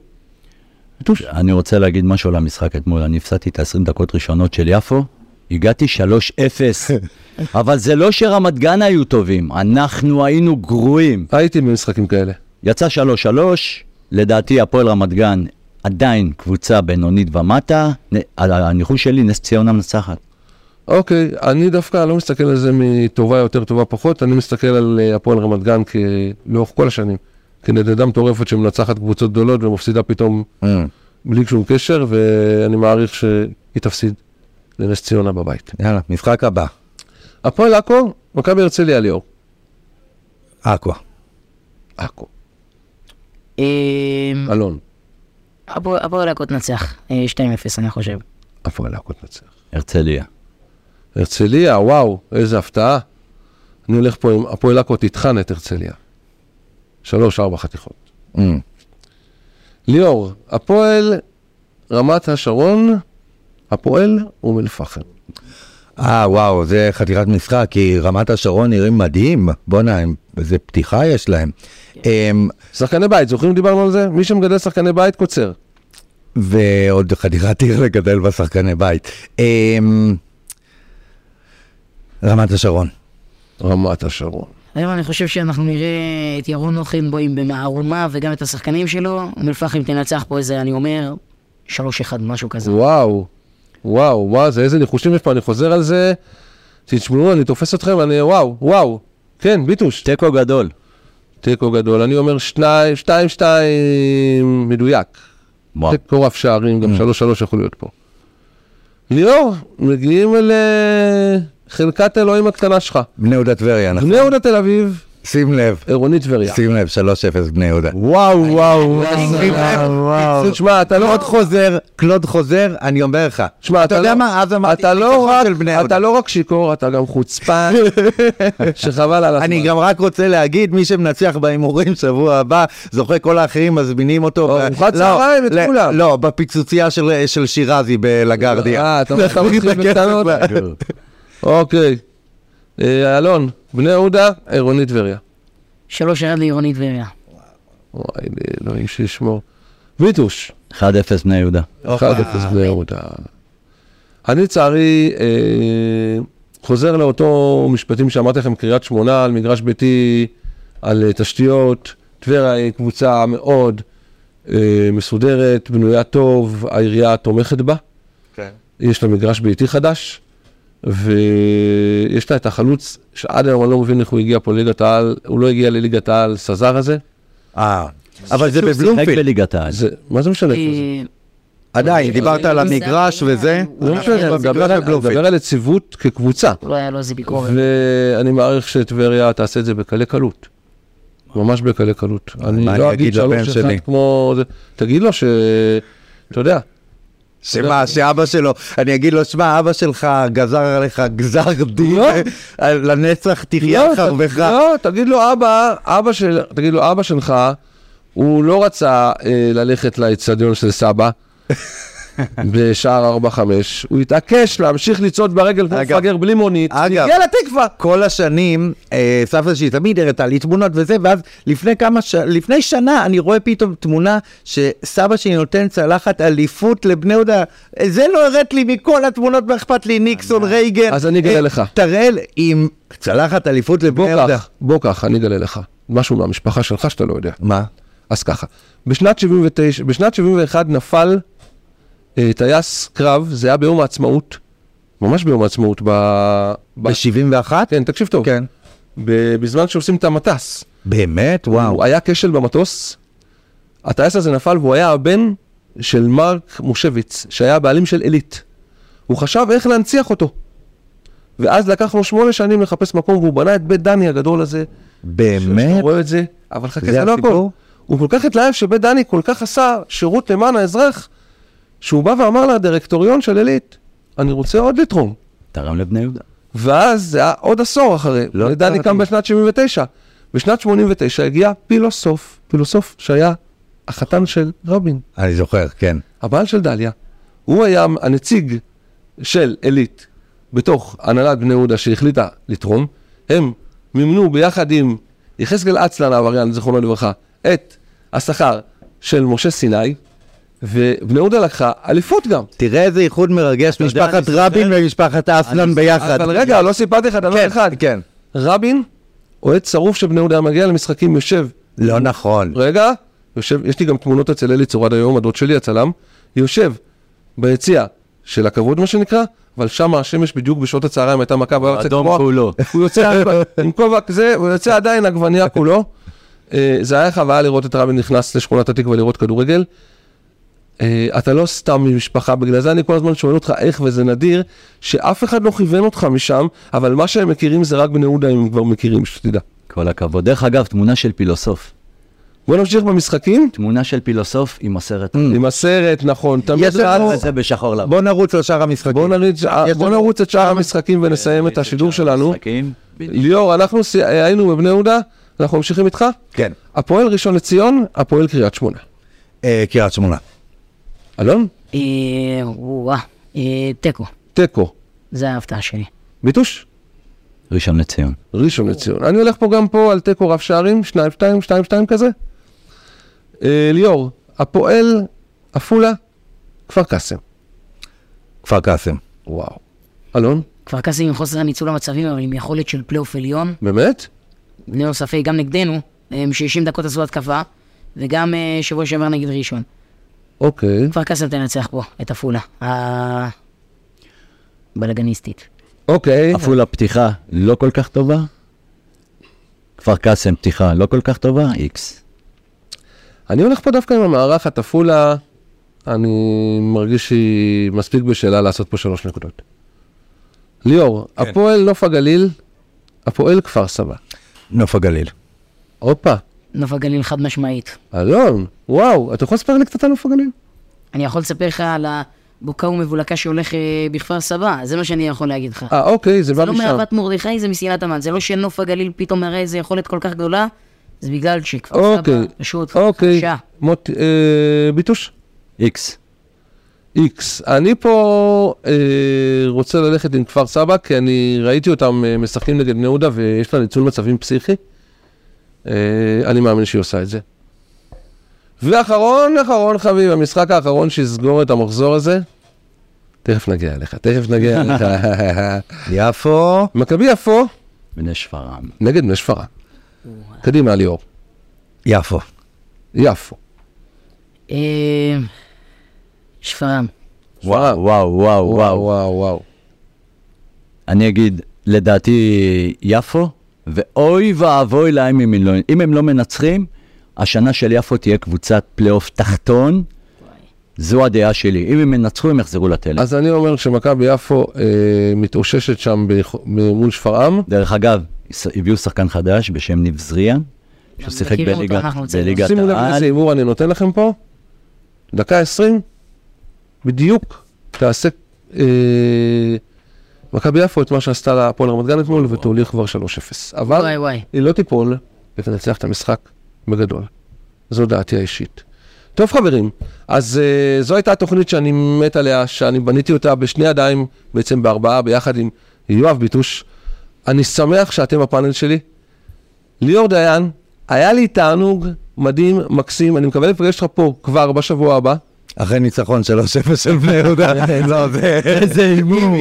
אני רוצה להגיד משהו על המשחק אתמול, אני הפסדתי את ה-20 דקות ראשונות של יפו, הגעתי 3-0, *laughs* אבל זה לא שרמת גן היו טובים, אנחנו היינו גרועים. הייתי במשחקים כאלה. יצא 3-3, לדעתי הפועל רמת גן עדיין קבוצה בינונית ומטה, הניחוש שלי נס ציונה מנצחת. אוקיי, אני דווקא לא מסתכל על זה מטובה יותר, טובה פחות, אני מסתכל על אה, הפועל רמת גן לאורך כל השנים. כנדדה מטורפת שמנצחת קבוצות גדולות ומפסידה פתאום Mm. בלי שום קשר, ואני מעריך שהיא תפסיד לנס ציונה בבית. יאללה, משחק הבא. הפועל עכו, מכבי הרצליה ליאור. עכו. עכו. אה, אלון. הפועל עכו תנצח, אה, 2-0 אני חושב. הפועל עכו תנצח. הרצליה. הרצליה, וואו, איזה הפתעה. אני הולך פה עם הפועל עכו תטחן את הרצליה. שלוש, ארבע חתיכות. Mm. ליאור, הפועל רמת השרון, הפועל אום אל-פחם. אה, וואו, זה חתיכת משחק, כי רמת השרון נראים מדהים. בואנה, הם- איזה פתיחה יש להם. אמ, שחקני בית, זוכרים דיברנו על זה? מי שמגדל שחקני בית קוצר. ועוד חתיכת עיר לגדל בשחקני בית. רמת השרון. רמת השרון. היום אני חושב שאנחנו נראה את ירון אוכנבוים במערומה וגם את השחקנים שלו. אום אל-פחם תנצח פה איזה, אני אומר, 3-1, משהו כזה. וואו, וואו, וואו, זה איזה ניחושים יש פה, אני חוזר על זה. תשמעו, אני תופס אתכם, אני, וואו, וואו. כן, ביטוש, תיקו גדול. תיקו גדול. אני אומר שניים, שתיים, שתיים, מדויק. וואו. תיקו רף שערים, גם שלוש שלוש יכול להיות פה. ליאור, מגיעים אל אה, חלקת אלוהים הקטנה שלך. בני יהודה טבריה, נכון? בני יהודה תל אביב, שים לב, עירונית טבריה. שים לב, 3-0 בני יהודה. וואו, וואו, וואו. תשמע, אתה לא... קלוד חוזר, קלוד חוזר, אני אומר לך. תשמע, אתה יודע מה, אז אמרתי, אתה לא רק. אתה לא רק שיכור, אתה גם חוצפן, *laughs* שחבל על הזמן. אני גם רק רוצה להגיד, מי שמנצח בהימורים שבוע הבא, זוכה כל האחרים מזמינים אותו. ארוחת לא, צהריים, את כולם. לא, בפיצוצייה של של שירזי בלגרדיה. אה, אתה אתה מתחיל *laughs* בקטנות? אוקיי. אה, אלון, בני יהודה, עירונית טבריה. 3-1 לעירונית טבריה. וואי, אלוהים שישמור. ויטוש, 1-0 בני יהודה. 1-0 בני יהודה. אני לצערי אה, חוזר לאותו משפטים שאמרתי לכם, קריית שמונה, על מגרש ביתי, על אה, תשתיות. טבריה היא קבוצה מאוד אה, מסודרת, בנויה טוב, העירייה תומכת בה. כן. יש לה מגרש ביתי חדש, ויש לה את החלוץ, שעד היום אני לא מבין איך הוא הגיע פה לליגת העל, הוא לא הגיע לליגת העל, סזר הזה. אה, אבל זה בבלומפילד. בליגת העל. זה, מה זה משנה? אה, עדיין, דיברת על המגרש וזה. לא משנה, אני מדבר על- יציבות כקבוצה, לא היה לו איזה ביקורת. ואני מעריך שטבריה תעשה את זה בקלי קלות. ממש בקלי קלות. אני לא אגיד שלוש? אחד כמו... תגיד לו ש... אתה יודע, שמה, שאבא שלו, אני אגיד לו, שמע, אבא שלך גזר עליך גזר דין, לא. לנצח תחיה לא, חרבך. לא, תגיד לו אבא, אבא של, תגיד לו אבא שלך, הוא לא רצה אה, ללכת לאצטדיון של סבא *laughs* *laughs* בשער 4-5, הוא התעקש להמשיך לצעוד ברגל כמו מפגר בלי מונית, אגב- הגיע לתקווה. כל השנים, אה, סבתא שלי תמיד הראתה לי תמונות וזה, ואז לפני כמה ש... לפני שנה אני רואה פתאום תמונה שסבא שלי נותן צלחת אליפות לבני יהודה. זה לא הראת לי מכל התמונות, מה אכפת לי, ניקסון, רייגן. אז אני אגלה אה, לך. תראה עם צלחת אליפות לבני יהודה. בוא קח, אני אגלה לך. משהו מהמשפחה שלך שאתה לא יודע. מה? אז ככה, בשנת 79, בשנת 71 נפל טייס קרב, זה היה ביום העצמאות, ממש ביום העצמאות, ב... ב... ב-71? כן, תקשיב טוב, כן. בזמן שעושים את המטס, באמת? וואו. היה כשל במטוס, הטייס הזה נפל והוא היה הבן של מרק מושביץ, שהיה הבעלים של עילית. הוא חשב איך להנציח אותו. ואז לקח לו שמונה שנים לחפש מקום, והוא בנה את בית דני הגדול הזה. שאתה באמת? רואה את זה, אבל חכה, זה זה לא הכל. הוא כל כך התלהב שבית דני כל כך עשה שירות למען האזרח, שהוא בא ואמר לדירקטוריון של עילית, אני רוצה עוד לתרום. תרם לבני יהודה. ואז זה היה עוד עשור אחרי, לא בית דני ידעתי. קם בשנת 79. בשנת 89 הגיע פילוסוף, פילוסוף שהיה החתן של רבין, אני זוכר, כן. הבעל של דליה. הוא היה הנציג של עילית בתוך הנהלת בני יהודה שהחליטה לתרום. הם מימנו ביחד עם יחזקאל אצלן העבריין, זיכרונו לברכה, את השכר של משה סיני, ובני יהודה לקחה אליפות גם. תראה איזה איחוד מרגש, משפחת רבין ומשפחת אסלן ביחד. אבל רגע, לא סיפרתי לך דבר כן, אחד. כן. רבין, אוהד שרוף של בני יהודה, מגיע למשחקים, יושב, לא נכון. רגע, יושב, יש לי גם תמונות אצל אלי צור עד היום, הדוד שלי, הצלם, יושב ביציע של הכבוד, מה שנקרא, אבל שם השמש בדיוק בשעות הצהריים הייתה מכה, והוא היה יוצא אדום כמו- כולו. הוא יוצא עם כובע כזה, הוא יוצא עדיין עגבנייה כולו. *laughs* אה, זה היה חוויה לראות את רבין נכנס לשכונת התקווה לראות כדורגל. אה, אתה לא סתם ממשפחה, בגלל זה אני כל הזמן שואל אותך איך, וזה נדיר, שאף אחד לא כיוון אותך משם, אבל מה שהם מכירים זה רק בני יהודה, אם הם כבר מכירים, שתדע. כל הכבוד. דרך אגב, תמונה של פילוסוף. בוא נמשיך במשחקים, תמונה של פילוסוף עם הסרט. עם הסרט, נכון, תמיד רץ. זה בשחור לבן. בוא נרוץ לשאר המשחקים. בוא נרוץ את שאר המשחקים ונסיים את השידור שלנו. ליאור, אנחנו סי- היינו בבני יהודה, אנחנו ממשיכים איתך. כן. הפועל ראשון לציון, הפועל קריית שמונה. אה, קריית שמונה. אלון? אה, וואה, אה, תיקו, תיקו. זה ההפתעה שלי. ביטוש? ראשון לציון. ראשון לציון. אני הולך פה גם פה על תיקו רב שערים, שניים, שתיים, שתיים, שתיים כזה. אה, ליאור, הפועל, עפולה, כפר קאסם. כפר קאסם. וואו. אלון? כפר קאסם עם חוסר הניצול המצבים, אבל עם יכולת של פלייאוף עליון. באמת? ללא ספק, גם נגדנו, הם 60 דקות עשו התקפה, וגם שבוע שעבר נגד ראשון. אוקיי. כפר קאסם תנצח פה, את עפולה. הבלאגניסטית. אוקיי. עפולה פתיחה לא כל כך טובה. כפר קאסם פתיחה לא כל כך טובה, איקס. אני הולך פה דווקא עם המארחת עפולה, אני מרגיש שהיא מספיק בשלה לעשות פה שלוש נקודות. ליאור, כן. הפועל נוף הגליל, הפועל כפר סבא. נוף הגליל. הופה, נוף הגליל חד משמעית. אלון, וואו, אתה יכול לספר לי קצת על נוף הגליל? אני יכול לספר לך על הבוקה ומבולקה שהולך אה, בכפר סבא, זה מה שאני יכול להגיד לך. אה, אוקיי, זה בא זה לא משם. מאהבת מרדכי, זה מסילת המן. זה לא שנוף הגליל פתאום מראה איזה יכולת כל כך גדולה, זה בגלל שכפר אוקיי, סבא פשוט אוקיי. חדשה. מוט, אה, ביטוש? איקס. איקס. אני פה אה, רוצה ללכת עם כפר סבא, כי אני ראיתי אותם אה, משחקים נגד בני יהודה ויש לה ניצול מצבים פסיכי. אה, אני מאמין שהיא עושה את זה. ואחרון, אחרון חביב, המשחק האחרון שיסגור את המחזור הזה, תכף נגיע אליך, תכף נגיע אליך. *laughs* יפו. מכבי יפו בני שפרעם. נגד בני שפרעם. קדימה ליאור, יפו. יפו. אה, שפרעם. וואו, וואו, וואו, וואו, וואו. וואו, וואו. אני אגיד, לדעתי יפו, ואוי ואבוי להם אם הם לא, אם הם לא מנצחים, השנה של יפו תהיה קבוצת פלייאוף תחתון. זו הדעה שלי. אם הם ינצחו, הם יחזרו לתלם. אז אני אומר שמכבי יפו אה, מתאוששת שם מול שפרעם. דרך אגב, הביאו שחקן חדש בשם ניב זריאן, שהוא שיחק מכירים אותו, בליגת-. בליגת שימו לב העל. איזה הימור אני נותן לכם פה. דקה 20, בדיוק תעשה אה, מכבי יפו את מה שעשתה להפועל רמת גן אתמול, ותוליך כבר 3-0. אבל וואי וואי. היא לא תיפול ותנצח את המשחק בגדול. זו דעתי האישית. טוב חברים, אז uh, זו הייתה התוכנית שאני מת עליה, שאני בניתי אותה בשני ידיים, בעצם בארבעה, ביחד עם יואב ביטוש. אני שמח שאתם בפאנל שלי. ליאור דיין, היה לי תענוג מדהים, מקסים, אני מקווה לפגש אותך פה כבר בשבוע הבא. אחרי ניצחון 3-0 של בני יהודה, *laughs* לא, זה... איזה הימור.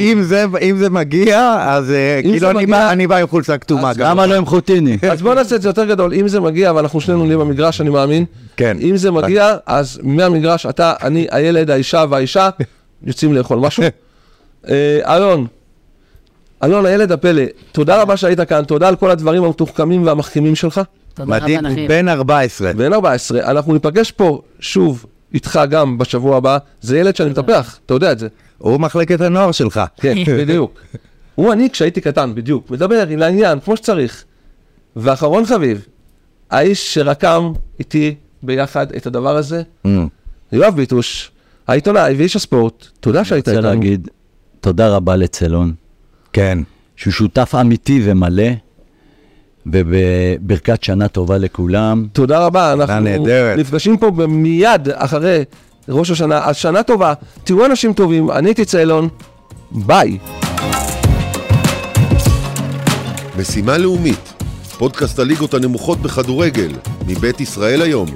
אם זה מגיע, אז אה, כאילו אני בא- עם חולצה כתומה. גם. למה לא עם חוטיני? *laughs* אז בוא נעשה את זה יותר גדול, אם זה מגיע, ואנחנו שנינו נהיה במגרש, אני מאמין. כן. אם זה מגיע, אז מהמגרש, אתה, אני, הילד, האישה והאישה, *laughs* יוצאים לאכול משהו. אה, אלון, אלון, הילד הפלא, תודה רבה שהיית כאן, תודה על כל הדברים המתוחכמים והמחכימים שלך. תודה רבה, מדהים, נחים. בן 14. בן 14, אנחנו ניפגש פה שוב איתך גם בשבוע הבא, זה ילד שאני מטפח, אתה יודע את זה. הוא מחלקת הנוער שלך. כן, *laughs* בדיוק. הוא אני כשהייתי קטן, בדיוק, מדבר עם לעניין, כמו שצריך. ואחרון חביב, האיש שרקם איתי ביחד את הדבר הזה, Mm. יואב ביטוש, העיתונאי ואיש הספורט, תודה שהיית רוצה איתנו. להגיד תודה רבה לצלון, כן. שהוא שותף אמיתי ומלא, ובברכת שנה טובה לכולם. תודה רבה, אנחנו נהדרת. נפגשים פה מיד אחרי ראש השנה, אז שנה טובה, תהיו אנשים טובים, אני הייתי צלון, ביי. משימה לאומית, פודקאסט הליגות הנמוכות בכדורגל, מבית ישראל היום.